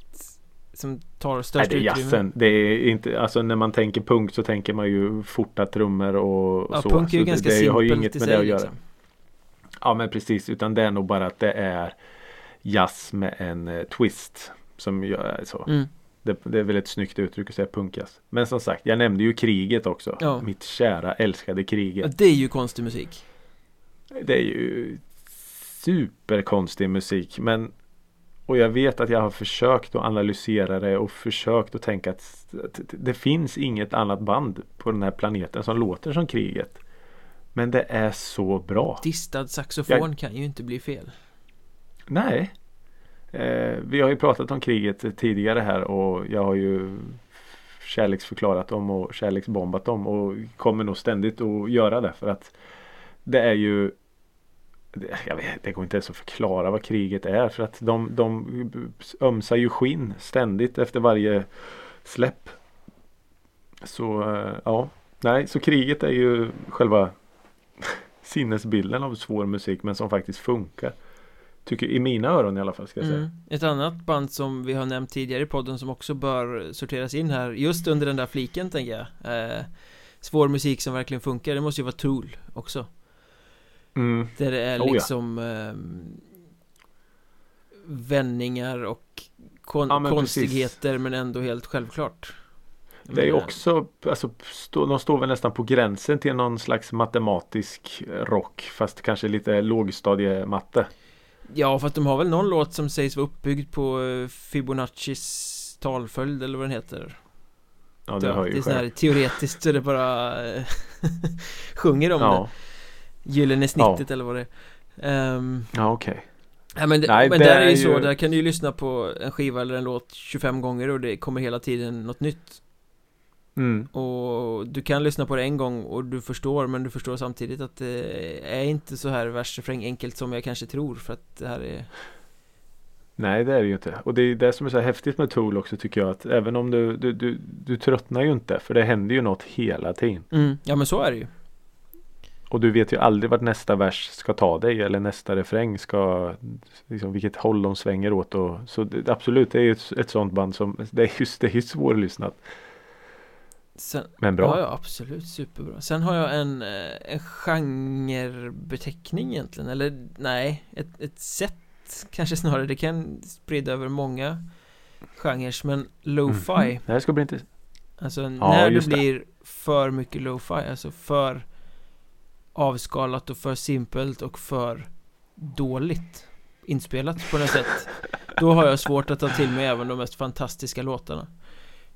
Som tar nej, störst det är utrymme? jazzen. Det är inte, alltså när man tänker punk så tänker man ju forta trummor och, och Ja, så. punk är ju så ganska det, det har ju inget med sig det att göra. liksom. Ja men precis, utan det är nog bara att det är jazz med en eh, twist. Som gör så. mm. Det, det är väl ett snyggt uttryck att säga punkjazz. Men som sagt, jag nämnde ju kriget också. Ja. Mitt kära älskade Ja, kriget. det är ju konstig musik Det är ju superkonstig musik men och jag vet att jag har försökt att analysera det och försökt att tänka att, det finns inget annat band på den här planeten som låter som kriget. Men det är så bra. Distad saxofon kan ju inte bli fel Nej. Eh, vi har ju pratat om kriget tidigare här och jag har ju kärleksförklarat dem och kärleksbombat dem och kommer nog ständigt att göra det för att det är ju jag vet, det går inte ens att förklara vad kriget är för att de, de ömsar ju skinn ständigt efter varje släpp. Så eh, ja, nej, så kriget är ju själva sinnesbilden av svår musik men som faktiskt funkar. Tycker i mina öron i alla fall ska jag säga. mm. Ett annat band som vi har nämnt tidigare i podden som också bör sorteras in här Just under den där fliken tänker jag eh, Svår musik som verkligen funkar, det måste ju vara Tool också Mm. Där det är Oh ja. liksom ehm, Vändningar och kon- Ja, men konstigheter men ändå helt självklart Det är också, alltså, stå, de står väl nästan på gränsen till någon slags matematisk rock fast kanske lite lågstadiematte. Ja fast de har väl någon låt som sägs vara uppbyggd på eh, Fibonaccis talföljd eller vad den heter Ja, det har det ju är sån här teoretiskt så det bara eh, sjunger om Ja, det Gyllene snittet eller vad det är Ehm, ja okej. Ja men, Nej, men där är ju så, där kan du ju lyssna på en skiva eller en låt 25 gånger och det kommer hela tiden något nytt Mm. Och du kan lyssna på det en gång och du förstår men du förstår samtidigt att det är inte så här versrefräng enkelt som jag kanske tror för att det här är Nej det är det ju inte. Och det är det som är så häftigt med Tool också tycker jag att även om du, du, du, du tröttnar ju inte för det händer ju något hela tiden. mm. Ja men så är det ju Och du vet ju aldrig vart nästa vers ska ta dig eller nästa refräng ska liksom vilket håll de svänger åt och så det, absolut det är ju ett, ett sånt band som det är just det är ju svårlyssnat. Sen, Men bra. Ja, ja, absolut, superbra Sen har jag en, eh, en genrebeteckning egentligen, eller nej, ett, ett sätt kanske snarare, det kan sprida över många genrer, men lo-fi Mhm. Det här ska bli intressant. Alltså när det just det. blir för mycket lo-fi, alltså för avskalat och för simpelt och för dåligt inspelat på något sätt Då har jag svårt att ta till mig även de mest fantastiska låtarna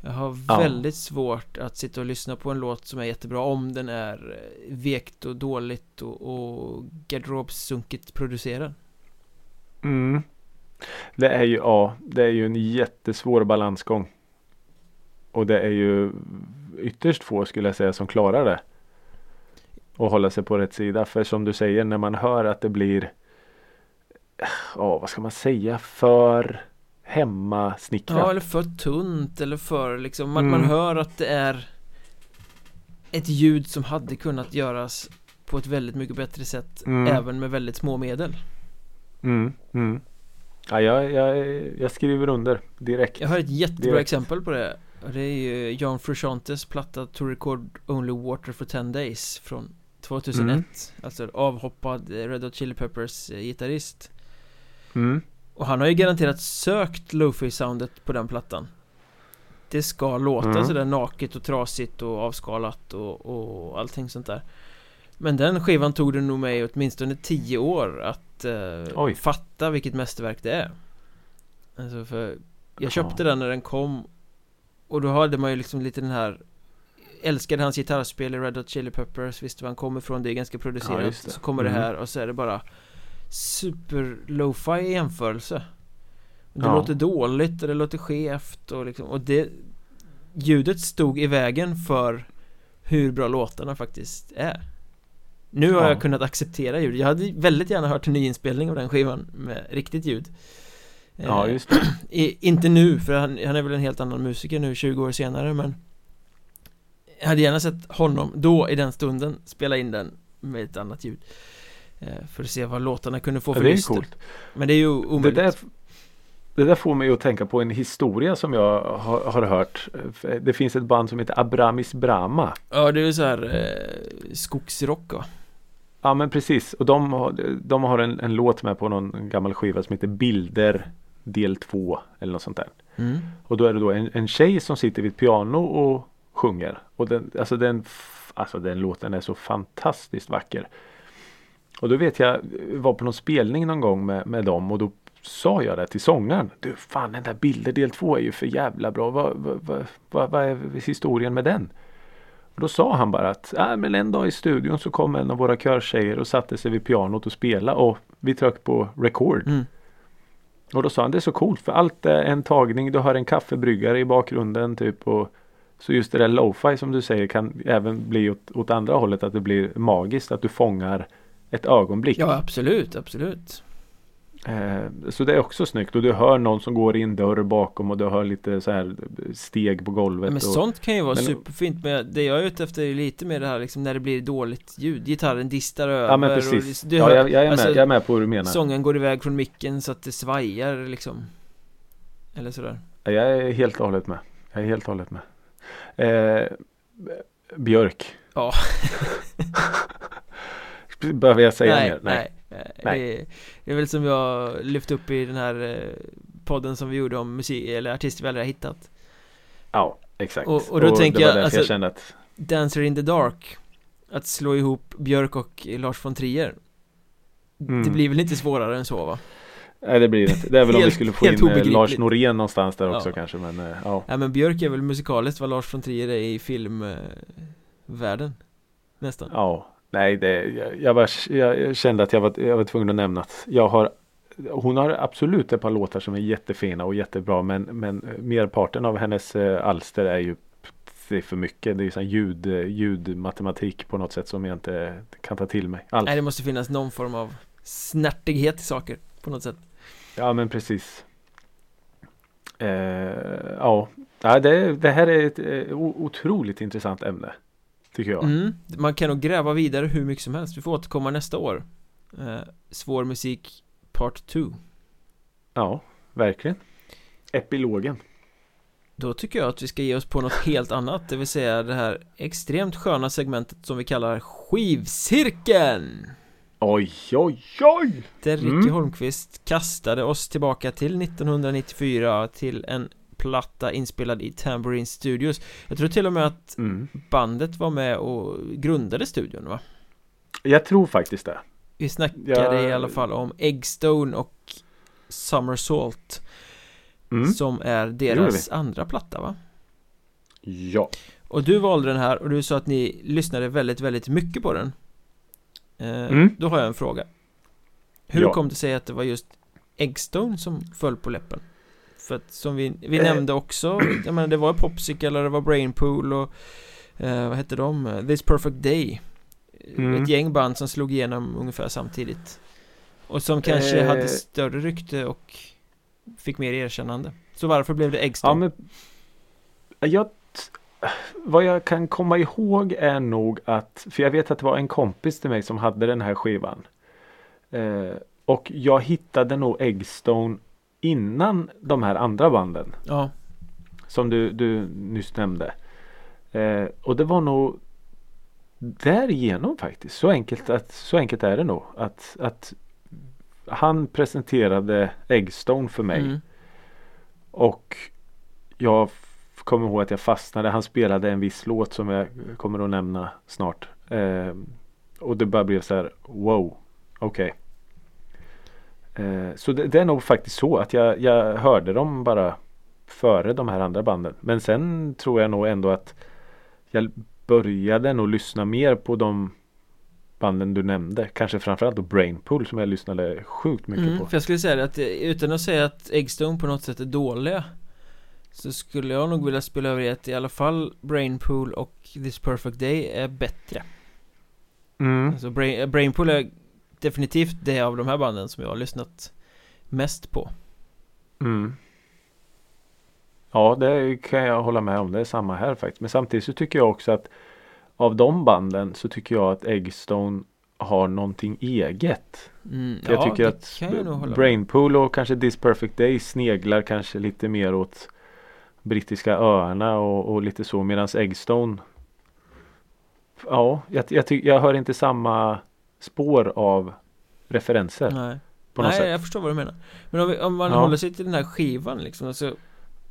Jag har Ja. väldigt svårt att sitta och lyssna på en låt som är jättebra om den är eh, vekt och dåligt och, och garderobsunkigt producerad Mm. Det är ju, ja, det är ju en jättesvår balansgång. Och det är ju ytterst få skulle jag säga som klarar det. Och hålla sig på rätt sida. För som du säger när man hör att det blir Ja vad ska man säga för hemmasnickrat. Ja, eller för tunt eller för liksom Man, Mm. man hör att det är Ett ljud som hade kunnat göras På ett väldigt mycket bättre sätt Mm. Även med väldigt små medel Mm, mm. Ja, jag, jag, jag skriver under direkt. Jag har ett jättebra Direkt. exempel på det Det är ju Jan Frusciantes platta To Record Only Water for 10 Days Från 2001 Mm. Alltså avhoppad Red Hot Chili Peppers eh, gitarrist Mm. Och han har ju garanterat sökt lofi soundet på den plattan Det ska låta Mm. sådär naket och trasigt och avskalat och, och allting sånt där Men den skivan tog det nog mig åtminstone 10 år att eh, fatta vilket mästerverk det är Alltså för Jag köpte Ja. den när den kom Och då hade man ju liksom lite den här Älskade hans gitarrspel i Red Hot Chili Peppers Visste var han kommer ifrån, det är ganska producerat det. Så kommer det Mm. här och så är det bara Super lo-fi i jämförelse Det Ja. låter dåligt och det låter skevt och liksom Och det Ljudet stod i vägen för Hur bra låtarna faktiskt är Nu har Ja. jag kunnat acceptera ljud Jag hade väldigt gärna hört en nyinspelning av den skivan Med riktigt ljud Ja Eh, just det. i, Inte nu, för han, han är väl en helt annan musiker nu 20 år senare men Jag hade gärna sett honom då i den stunden spela in den med ett annat ljud eh, För att se vad låtarna kunde få Ja, för det är lyster coolt. Men det är ju Det omöjligt där, det där får mig att tänka på en historia som jag har, har hört. Det finns ett band som heter Abramis Brama. Ja det är ju så här eh, skogsrock va? Ja men precis. Och de har, de har en, en låt med på någon gammal skiva som heter Bilder del 2 eller något sånt där. Mm. Och då är det då en, en tjej som sitter vid ett piano och sjunger. Och den, alltså den, alltså den låten är så fantastiskt vacker. Och då vet jag, var på någon spelning någon gång med, med dem och då sa jag det till sångaren. Du fan den där Bilder del 2 är ju för jävla bra. Vad, vad, vad, vad, vad är historien med den? Och då sa han bara att äh, men en dag i studion så kom en av våra körtjejer och satte sig vid pianot och spelade och vi tryckte på record. Mm. Och då sa han det är så coolt för allt är en tagning. Du har en kaffebryggare i bakgrunden typ. Och så just det där lo-fi som du säger kan även bli åt, åt andra hållet. Att det blir magiskt. Att du fångar ett ögonblick. Ja absolut, absolut Eh, så det är också snyggt. Och du hör någon som går i en dörr bakom. Och du hör lite så här steg på golvet. Men och, sånt kan ju vara men- superfint men det jag är ute efter är lite mer det här liksom när det blir dåligt ljud Gitarren distar över Ja men precis. du ja, jag, jag, är med, alltså, jag är med på vad du menar. Sången går iväg från micken så att det svajar liksom Eller sådär Ja, Jag är helt och hållet med. Jag är helt och hållet med. Eh, Björk. Ja. Behöver jag säga nej, mer? nej, nej. Nej. Det, är, det är väl som jag lyfte upp i den här eh, podden som vi gjorde om musik, eller artister vi aldrig har hittat Ja, exakt. Och- och då tänker det var jag, alltså- jag kände att Dancer in the Dark Att slå ihop Björk och Lars von Trier Mm. Det blir väl inte svårare än så va? Nej det blir det inte. Det är väl om vi Helt- skulle få helt in eh. Lars Norén någonstans där också Ja. kanske. Men eh, ja. Ja men Björk är väl musikaliskt vad Lars von Trier är i filmvärlden Nästan ja. Nej det, jag, jag, var, jag, kände att jag var, jag var tvungen att nämna att jag har hon har absolut ett par låtar som är jättefina och jättebra men, men merparten av hennes eh, alster är ju det är för mycket. Det är ju sån ljud, eh, ljudmatematik på något sätt som jag inte kan ta till mig alls. Nej det måste finnas någon form av snärtighet i saker på något sätt Ja men precis. Eh, ja, ja det, det här är ett eh, otroligt intressant ämne. Tycker jag. mm. Man kan nog gräva vidare hur mycket som helst Vi får återkomma nästa år eh, Svår musik Part 2 Ja, verkligen. Epilogen. Då tycker jag att vi ska ge oss på något helt annat Det vill säga det här extremt sköna segmentet som vi kallar Skivcirkeln Oj, oj, oj! Där Ricky Mm. Holmqvist kastade oss tillbaka till 1994 till en platta inspelad i Tambourine Studios Jag tror till och med att Mm. bandet var med och grundade studion va? Jag tror faktiskt det. Vi snackade Ja. i alla fall om Eggstone och Summersault Mm. Som är deras andra platta va? Ja. Och du valde den här och du sa att ni lyssnade väldigt, väldigt mycket på den Mm. Då har jag en fråga Hur Ja. kom det sig att det var just Eggstone som föll på läppen? För att som vi, vi Eh. nämnde också Jag menar det var Popsicle det var Brainpool och eh, Vad hette de? Eh, This Perfect Day Mm. Ett gäng band som slog igenom ungefär samtidigt Och som kanske Eh. hade större rykte och Fick mer erkännande Så varför blev det Eggstone? Ja, men jag, vad jag kan komma ihåg är nog att, för jag vet att det var en kompis till mig som hade den här skivan. Eh, och jag hittade nog Eggstone innan de här andra banden Ja, som du, du nyss nämnde. Eh, och det var nog därigenom faktiskt. Så enkelt, att, så enkelt är det nog. Att, att han presenterade Eggstone för mig. mm. Och jag kommer ihåg att jag fastnade. Han spelade en viss låt som jag kommer att nämna snart. Eh, och det bara blev så här wow. Okej. Eh, så det, det är nog faktiskt så att jag, jag hörde dem bara före de här andra banden. Men sen tror jag nog ändå att jag började nog lyssna mer på de banden du nämnde. Kanske framförallt då Brainpool som jag lyssnade sjukt mycket Mm, på. för jag skulle säga att eh, utan att säga att Eggstone på något sätt är dåliga Så skulle jag nog vilja spela över i att i alla fall Brainpool och This Perfect Day är bättre Mm. Alltså Brain, Brainpool är definitivt det av de här banden som jag har lyssnat mest på Mm. Ja, det kan jag hålla med om. Det är samma här faktiskt. Men samtidigt så tycker jag också att av de banden så tycker jag att Eggstone har någonting eget. mm, jag tycker det att jag. Brainpool och kanske This Perfect Day sneglar kanske lite mer åt brittiska öarna och, och lite så medan Eggstone Ja, jag, jag, jag hör inte samma spår av referenser Nej, Nej jag förstår vad du menar Men om, vi, om man Ja. håller sig till den här skivan liksom alltså,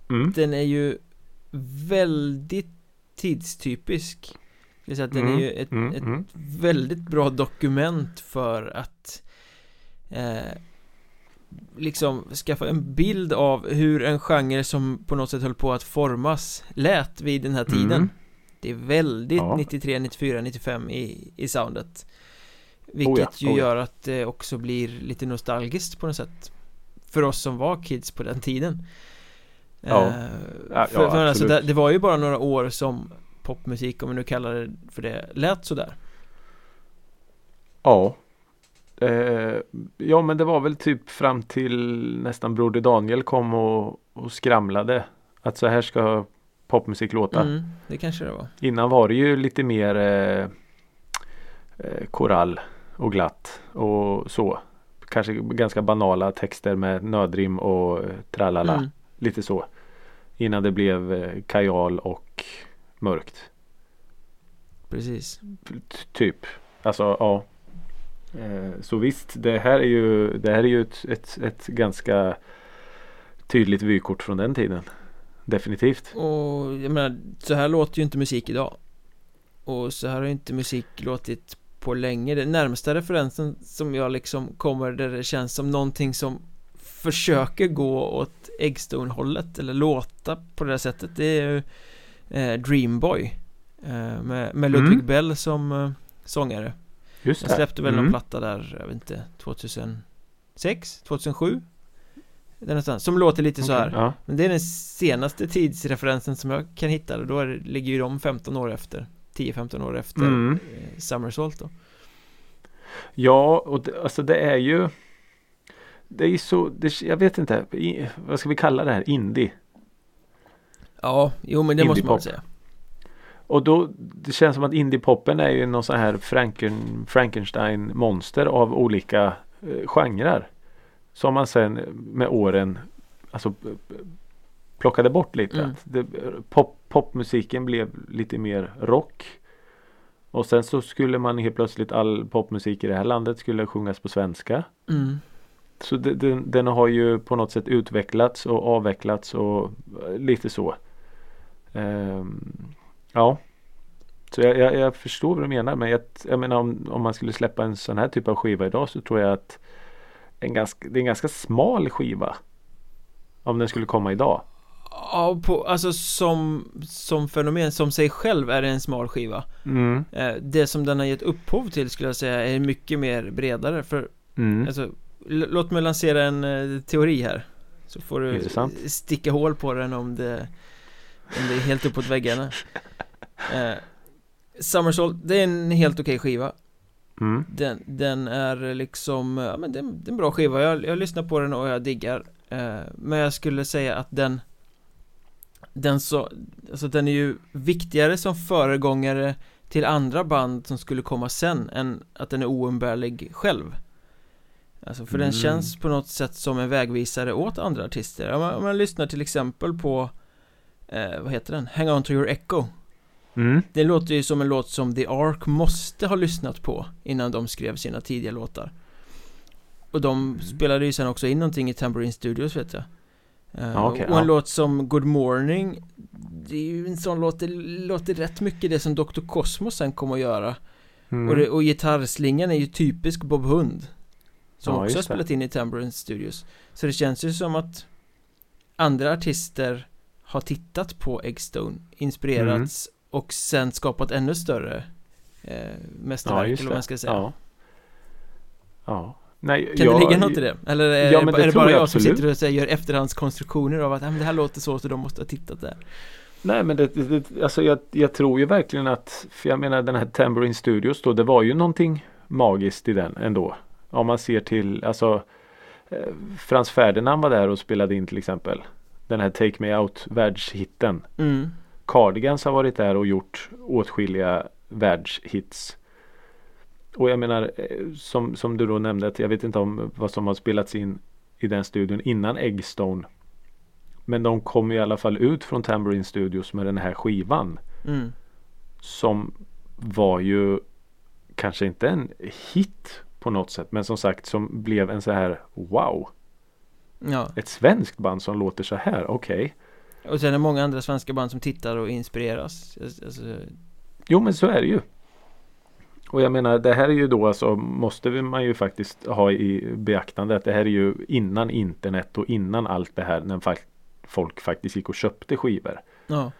Mm. Den är ju väldigt tidstypisk Det vill säga att den Mm, är ju ett, mm, ett mm. väldigt bra dokument för att eh, liksom skaffa en bild av hur en genre som på något sätt höll på att formas lät vid den här tiden. Mm. Det är väldigt Ja. 93, 94, 95 i, i soundet. Vilket Oh ja, ju oh ja. gör att det också blir lite nostalgiskt på något sätt. För oss som var kids på den tiden. Ja. Ja, för, för alltså absolut. det, det var ju bara några år som popmusik, om vi nu kallar det för det, lät sådär. Ja. Eh, ja men det var väl typ fram till nästan Broder Daniel kom och, och skramlade. Att så här ska popmusik låta. Mm, det kanske det var. Innan var det ju lite mer eh, eh, korall och glatt och så. Kanske ganska banala texter med nödrim och eh, tralala. Mm. Lite så. Innan det blev eh, kajal och mörkt. Precis. T- Typ. Alltså ja. Eh, Så visst, det här är ju, det här är ju ett, ett, ett ganska tydligt vykort från den tiden. Definitivt. Och jag menar, så här låter ju inte musik idag. Och så här har ju inte musik låtit på länge. Den närmsta referensen som jag liksom kommer där det känns som någonting som försöker gå åt Eggstone-hållet eller låta på det där sättet det är ju eh, Dreamboy eh, med, med Ludwig Mm. Bell som eh, sångare. Just Jag släppte väl någon Mm. platta där, jag vet inte, 2006? 2007? Där någonstans, som låter lite så här Ja. Men det är den senaste tidsreferensen som jag kan hitta och då är, ligger ju de 15 år efter 10-15 år efter Mm. eh, Summersault då Ja, och det, alltså det är ju Det är ju så, det, jag vet inte, i, vad ska vi kalla det här? Indie. Ja, jo men det måste man säga Och då, det känns som att indiepoppen är ju någon sån här Franken, Frankenstein monster av olika eh, genrer. Som man sen med åren alltså plockade bort lite. Mm. Det, pop, popmusiken blev lite mer rock. Och sen så skulle man helt plötsligt all popmusik i det här landet skulle sjungas på svenska. Mm. Så det, den, den har ju på något sätt utvecklats och avvecklats och eh, lite så. Ehm, ja. Så jag, jag, jag förstår vad du menar men jag, jag menar om, om man skulle släppa en sån här typ av skiva idag så tror jag att en ganska, det är en ganska smal skiva. Om den skulle komma idag. Ja, på, alltså som, som fenomen, som sig själv är det en smal skiva Mm. eh, Det som den har gett upphov till skulle jag säga är mycket mer bredare för Mm. Alltså, låt mig lansera en eh, teori här Så får du sticka hål på den om det Om det är helt uppåt väggarna eh, Summersault, det är en helt okej skiva Mm. den, den är liksom, ja men det, är- det är en bra skiva jag, jag lyssnar på den och jag diggar eh, Men jag skulle säga att den Den så, alltså den är ju viktigare som föregångare till andra band som skulle komma sen än att den är oumbärlig själv Alltså för den Mm. känns på något sätt som en vägvisare åt andra artister Om man, om man lyssnar till exempel på eh, Vad heter den? Hang on to your echo Mm. Det låter ju som en låt som The Ark måste ha lyssnat på innan de skrev sina tidiga låtar Och de Mm. spelade ju sen också in någonting i Tambourine Studios vet jag Eh, Ja, okej, Och en ja. låt som Good Morning Det är ju en sån låt, det låter rätt mycket det som Dr. Cosmos sen kommer att göra Mm. och, det, och gitarrslingan är ju typisk Bob Hund Som Ja, också har det. spelat in i Tambourine Studios Så det känns ju som att Andra artister har tittat på Eggstone Inspirerats Mm. Och sen skapat ännu större eh, mästerverk just eller vad man ska säga Ja. Ja. Nej, Kan jag, det ligga något i det? Eller är, Ja, det, är det bara jag jag som sitter och säger, gör efterhandskonstruktioner av att "Nej, men det här låter så så de måste ha tittat där Nej men det, det, det, alltså jag, jag tror ju verkligen att, för jag menar den här Tambourine Studios då, det var ju någonting magiskt i den ändå. Om man ser till, alltså eh, Frans Ferdinand var där och spelade in till exempel. Den här Take Me Out världshitten. mm. Cardigans har varit där och gjort åtskilliga världshits. Och jag menar eh, som, som du då nämnde att jag vet inte om vad som har spelats in i den studion innan Eggstone. Men de kom i alla fall ut från Tambourine Studios med den här skivan. Mm. Som var ju kanske inte en hit på något sätt. Men som sagt som blev en så här wow. Ja, Ett svenskt band som låter så här. Okej. Och sen är det många andra svenska band som tittar och inspireras alltså, Jo men så är det ju. Och jag menar det här är ju då alltså måste man ju faktiskt ha i beaktande att det här är ju innan internet och innan allt det här när folk faktiskt gick och köpte skivor. Ja,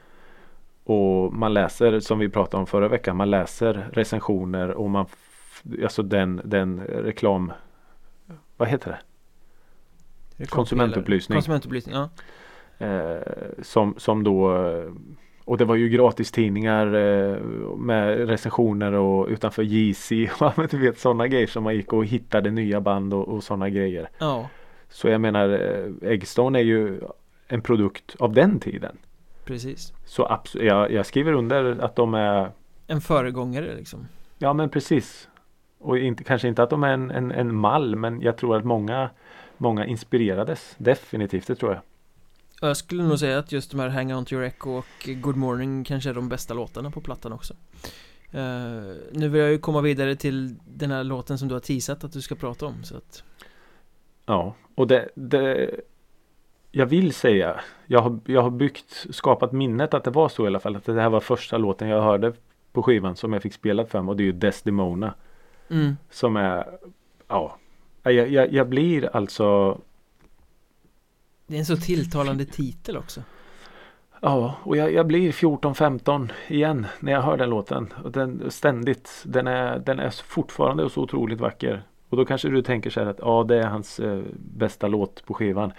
Och man läser som vi pratade om förra veckan. Man läser recensioner och man Alltså den, den reklam Vad heter det? Konsumentupplysning. Konsumentupplysning, ja som, som då eh, Och det var ju gratis tidningar eh, med recensioner och utanför JC och du vet sådana grejer som man gick och hittade nya band och, och sådana grejer. Ja, Så jag menar eh, Eggstone är ju en produkt av den tiden. precis Så abs- jag, jag skriver under att de är En föregångare liksom Ja men precis. Och inte, kanske inte att de är en, en, en mall men jag tror att många Många inspirerades definitivt det tror jag. Jag skulle nog säga att just de här Hang On To Your Echo och Good Morning kanske är de bästa låtarna på plattan också Eh, Nu vill jag ju komma vidare till den här låten som du har teasat att du ska prata om så att Ja och det, det Jag vill säga jag har, jag har byggt skapat minnet att det var så i alla fall att det här var första låten jag hörde på skivan som jag fick spelat för mig och det är ju Desdemona. mm, Som är Ja jag, jag, jag blir alltså Det är en så tilltalande titel också Ja, och jag, jag blir 14-15 igen när jag hör den låten. Och den, ständigt. Den är, den är fortfarande så otroligt vacker. Och då kanske du tänker så här att ja, det är hans eh, bästa låt på skivan.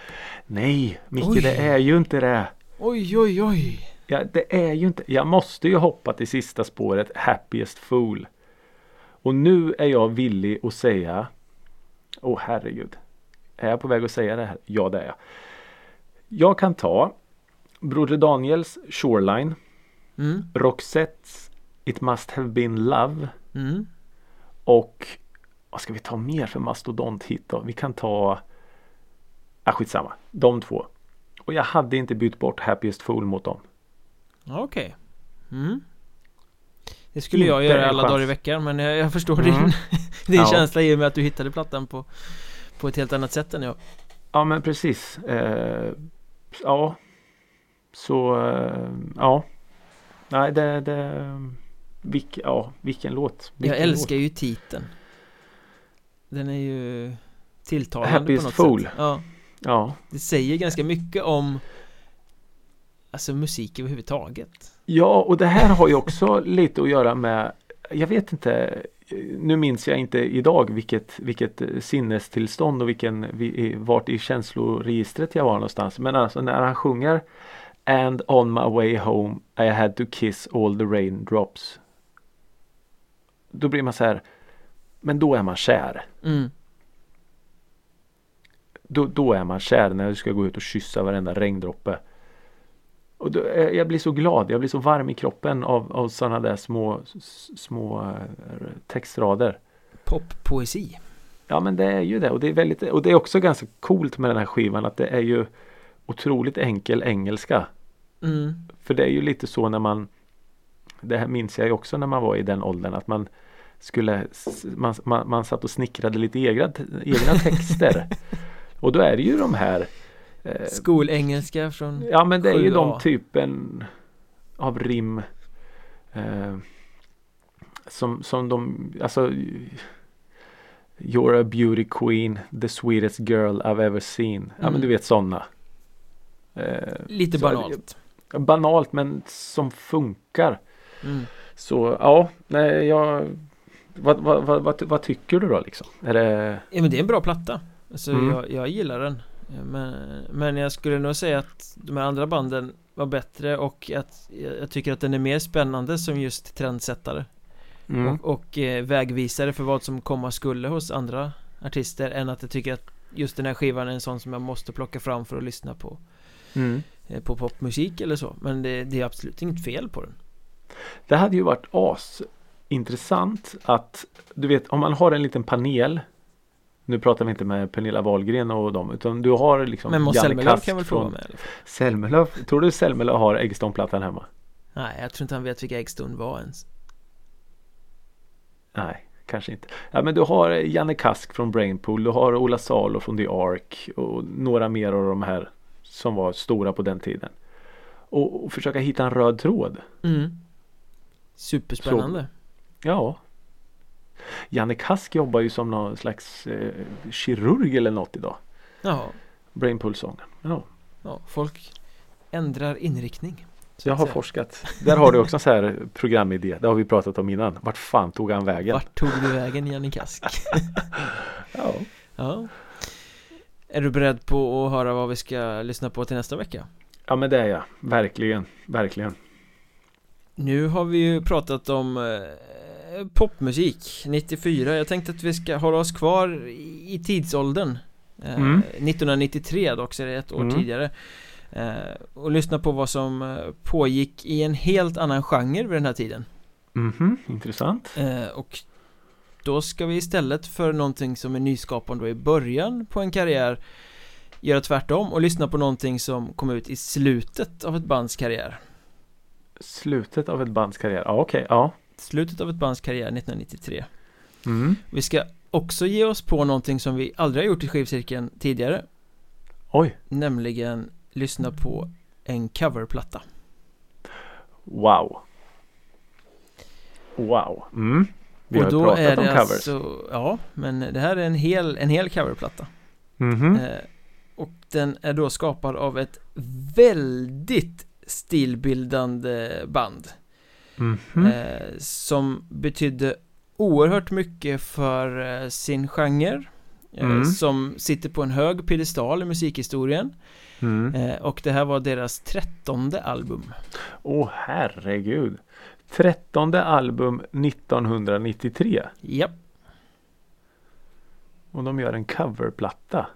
Nej, Micke, Oj. det är ju inte det. Oj, oj, oj Ja, det är ju inte. Jag måste ju hoppa till sista spåret, Happiest Fool. Och nu är jag villig att säga Åh herregud. Är jag på väg att säga det här? Ja, det är jag. Jag kan ta Broder Daniels Shoreline. mm, Roxettes It Must Have Been Love. mm, Och vad ska vi ta mer för mastodonthit då? Vi kan ta Ah, skitsamma. De två. Och jag hade inte bytt bort Happiest Fool mot dem. Okej mm. Det skulle Inte jag göra alla chans. dagar i veckan men jag, jag förstår Mm. din, din Ja. känsla i och med att du hittade plattan på På ett helt annat sätt än jag Ja men precis. Eh, ja. Så eh, ja. Nej det, det vilk, ja, vilken låt. Vilken Jag älskar ju titeln Den är ju tilltalande Happiest på något Fool. sätt Ja, Låt. Ja. det säger ganska mycket om Alltså musik överhuvudtaget Ja och det här har ju också lite att göra med Jag vet inte Nu minns jag inte idag vilket, vilket sinnestillstånd och vilken vi- Vart i känsloregistret jag var någonstans Men alltså när han sjunger And on my way home I had to kiss all the raindrops Då blir man så här Men då är man kär mm. då, då är man kär när du ska gå ut och kyssa varenda regndroppe. Och då, eh, jag blir så glad, jag blir så varm i kroppen av, av sådana där små, små eh, textrader. Poppoesi Ja men det är ju det och det är väldigt och det är också ganska coolt med den här skivan att det är ju otroligt enkel engelska. mm. För det är ju lite så när man Det här minns jag ju också när man var i den åldern att man skulle man, man, man satt och snickrade lite egna, egna texter. och då är det ju de här eh, Skolengelska från Ja men det är ju 7A. de typen av rim eh, som, som de, alltså You're a beauty queen, the sweetest girl I've ever seen. Ja men Mm. du vet sådana. Eh, Lite så- banalt Banalt men som funkar. mm. Så ja, nej jag vad, vad, vad, vad, vad tycker du då liksom? Är det Ja men det är en bra platta Alltså Mm. jag, jag gillar den men, men jag skulle nog säga att de här andra banden var bättre och att jag, tycker att den är mer spännande som just trendsättare. Mm, och, och eh, vägvisare för vad som komma skulle hos andra artister än att jag tycker att just den här skivan är en sån som jag måste plocka fram för att lyssna på mm. eh, på popmusik eller så. Men det, det är absolut inget fel på den. Det hade ju varit as intressant att du vet om man har en liten panel Nu pratar vi inte med Pernilla Wahlgren och dem utan du har liksom Men Janne Kask kan väl få vara från med eller? Tror du Zelmerlöw har Eggstone-plattan hemma? Nej jag tror inte han vet vilka Eggstone var ens Nej, kanske inte. Ja men du har Janne Kask från Brainpool, du har Ola Salo från The Ark och några mer av de här som var stora på den tiden. Och, och försöka hitta en röd tråd. mm. Superspännande Ja. Janne Kask jobbar ju som någon slags eh, kirurg eller något idag. Ja, Brainpool-sången. Ja. ja, folk ändrar inriktning Jag har forskat. Där har du också en sån här programidé. Det har vi pratat om innan. Vart fan tog han vägen? Vart tog du vägen Janne Kask? Ja. ja Är du beredd på att höra vad vi ska lyssna på till nästa vecka? ja men det är jag. Verkligen. Verkligen. Nu har vi ju pratat om eh, popmusik 94 Jag tänkte att vi ska hålla oss kvar i, tidsåldern eh, Mm. 1993 dock så är det ett år Mm. tidigare eh, Och lyssna på vad som eh, pågick i en helt annan genre vid den här tiden Mhm, intressant. eh, Och då ska vi istället för någonting som är nyskapande i början på en karriär Göra tvärtom och lyssna på någonting som kom ut i slutet av ett bands karriär Slutet av ett bands karriär. Ja okej. Ja. Slutet av ett bands karriär 1993 Mm. Vi ska också ge oss på någonting som vi aldrig har gjort i skivcirkeln tidigare Oj. Nämligen lyssna på en coverplatta Wow. Wow. Mm. Vi har Och ju då pratat är om det covers. alltså, ja men det här är en hel, en hel coverplatta Mhm. eh, Och den är då skapad av ett väldigt stilbildande band Mhm. eh, Som betydde oerhört mycket för eh, sin genre eh, Mm. Som sitter på en hög piedestal i musikhistorien Mm. eh, Och det här var deras trettonde album Åh herregud. Trettonde album 1993. Japp Och de gör en coverplatta.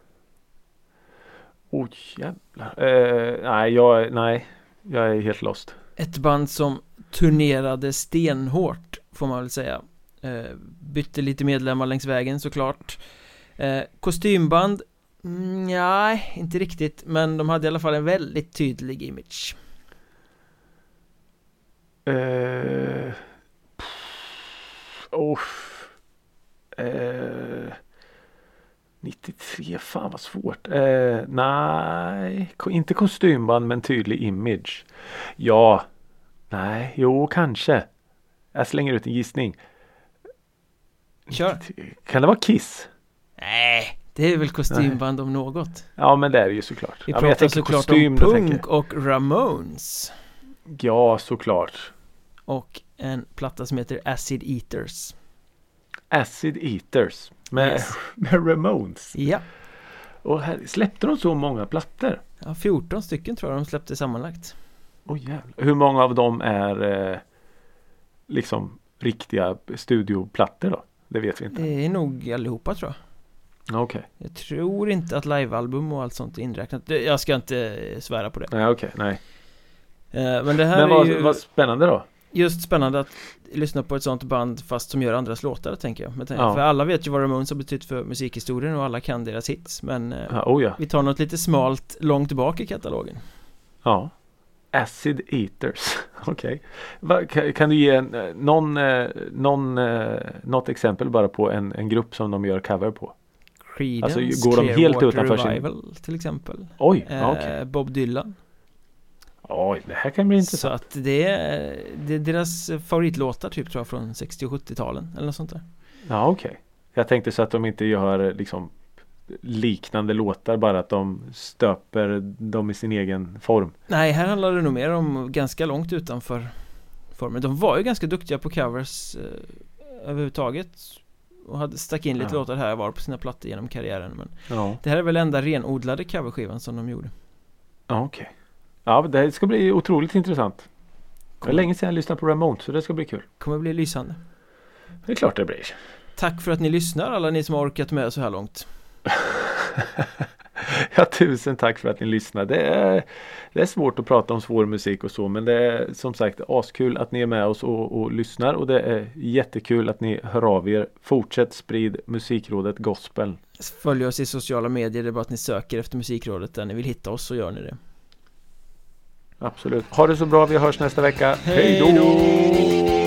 Åh jävlar. Eh, nej, jag, nej, jag är helt lost. Ett band som turnerade stenhårt Får man väl säga eh, Bytte lite medlemmar längs vägen såklart eh, Kostymband mm, nej, inte riktigt Men de hade i alla fall en väldigt tydlig image Eh, oh. uh, 93, fan vad svårt. Uh, nej, inte kostymband men tydlig image. Ja, nej, jo kanske. Jag slänger ut en gissning. Kör! Kan det vara Kiss? Nej, det är väl kostymband om något Ja men det är det ju såklart. Vi ja, pratar såklart kostym, om Punk och Ramones. Ja såklart. Och en platta som heter Acid Eaters Acid Eaters. Med, Yes. med Ramones. Ja, Och här, släppte de så många plattor? ja 14 stycken tror jag de släppte sammanlagt Jävlar. Hur många av dem är eh, liksom riktiga studioplattor då? Det vet vi inte. Det är nog allihopa tror jag Okej. Jag tror inte att livealbum och allt sånt är inräknat Jag ska inte eh, svära på det Nej okej, nej. Eh, Men det här Men är vad, ju vad spännande då. just spännande att lyssna på ett sånt band fast som gör andras låtar tänker jag Ja. För alla vet ju vad Ramones har betytt för musikhistorien och alla kan deras hits Men eh, Ja, oh ja. vi tar något lite smalt långt bak i katalogen ja. Acid Eaters. Okej. Va- Kan, du ge eh, någon, eh, någon, eh, något exempel bara på en, en grupp som de gör cover på? Creedence, Alltså, går de helt utanför sin- Revival till exempel Oj, eh. Bob Dylan Oj, det här kan bli Så intressant. att det är, det är deras favoritlåtar typ tror jag från 60 och 70-talen eller något sånt där Ja, okej. Jag tänkte så att de inte gör liksom liknande låtar bara att de stöper dem i sin egen form. Nej, här handlar det nog mer om ganska långt utanför formen De var ju ganska duktiga på covers eh, överhuvudtaget och hade stack in lite Ja. låtar här och var på sina plattor genom karriären men Ja, det här är väl enda renodlade coverskivan som de gjorde ja okej. Ja, det ska bli otroligt intressant. Det var länge sedan jag lyssnade på Ramones så det ska bli kul. kommer bli lysande Det är klart det blir. Tack för att ni lyssnar alla ni som har orkat med så här långt ja, tusen tack för att ni lyssnade. Det är, det är svårt att prata om svår musik och så men det är som sagt askul att ni är med oss och, och lyssnar och det är jättekul att ni hör av er. Fortsätt sprid Musikrådet Gospel. Följ oss i sociala medier, det är bara att ni söker efter Musikrådet där ni vill hitta oss så gör ni det Absolut. Ha det så bra. Vi hörs nästa vecka. Hej då!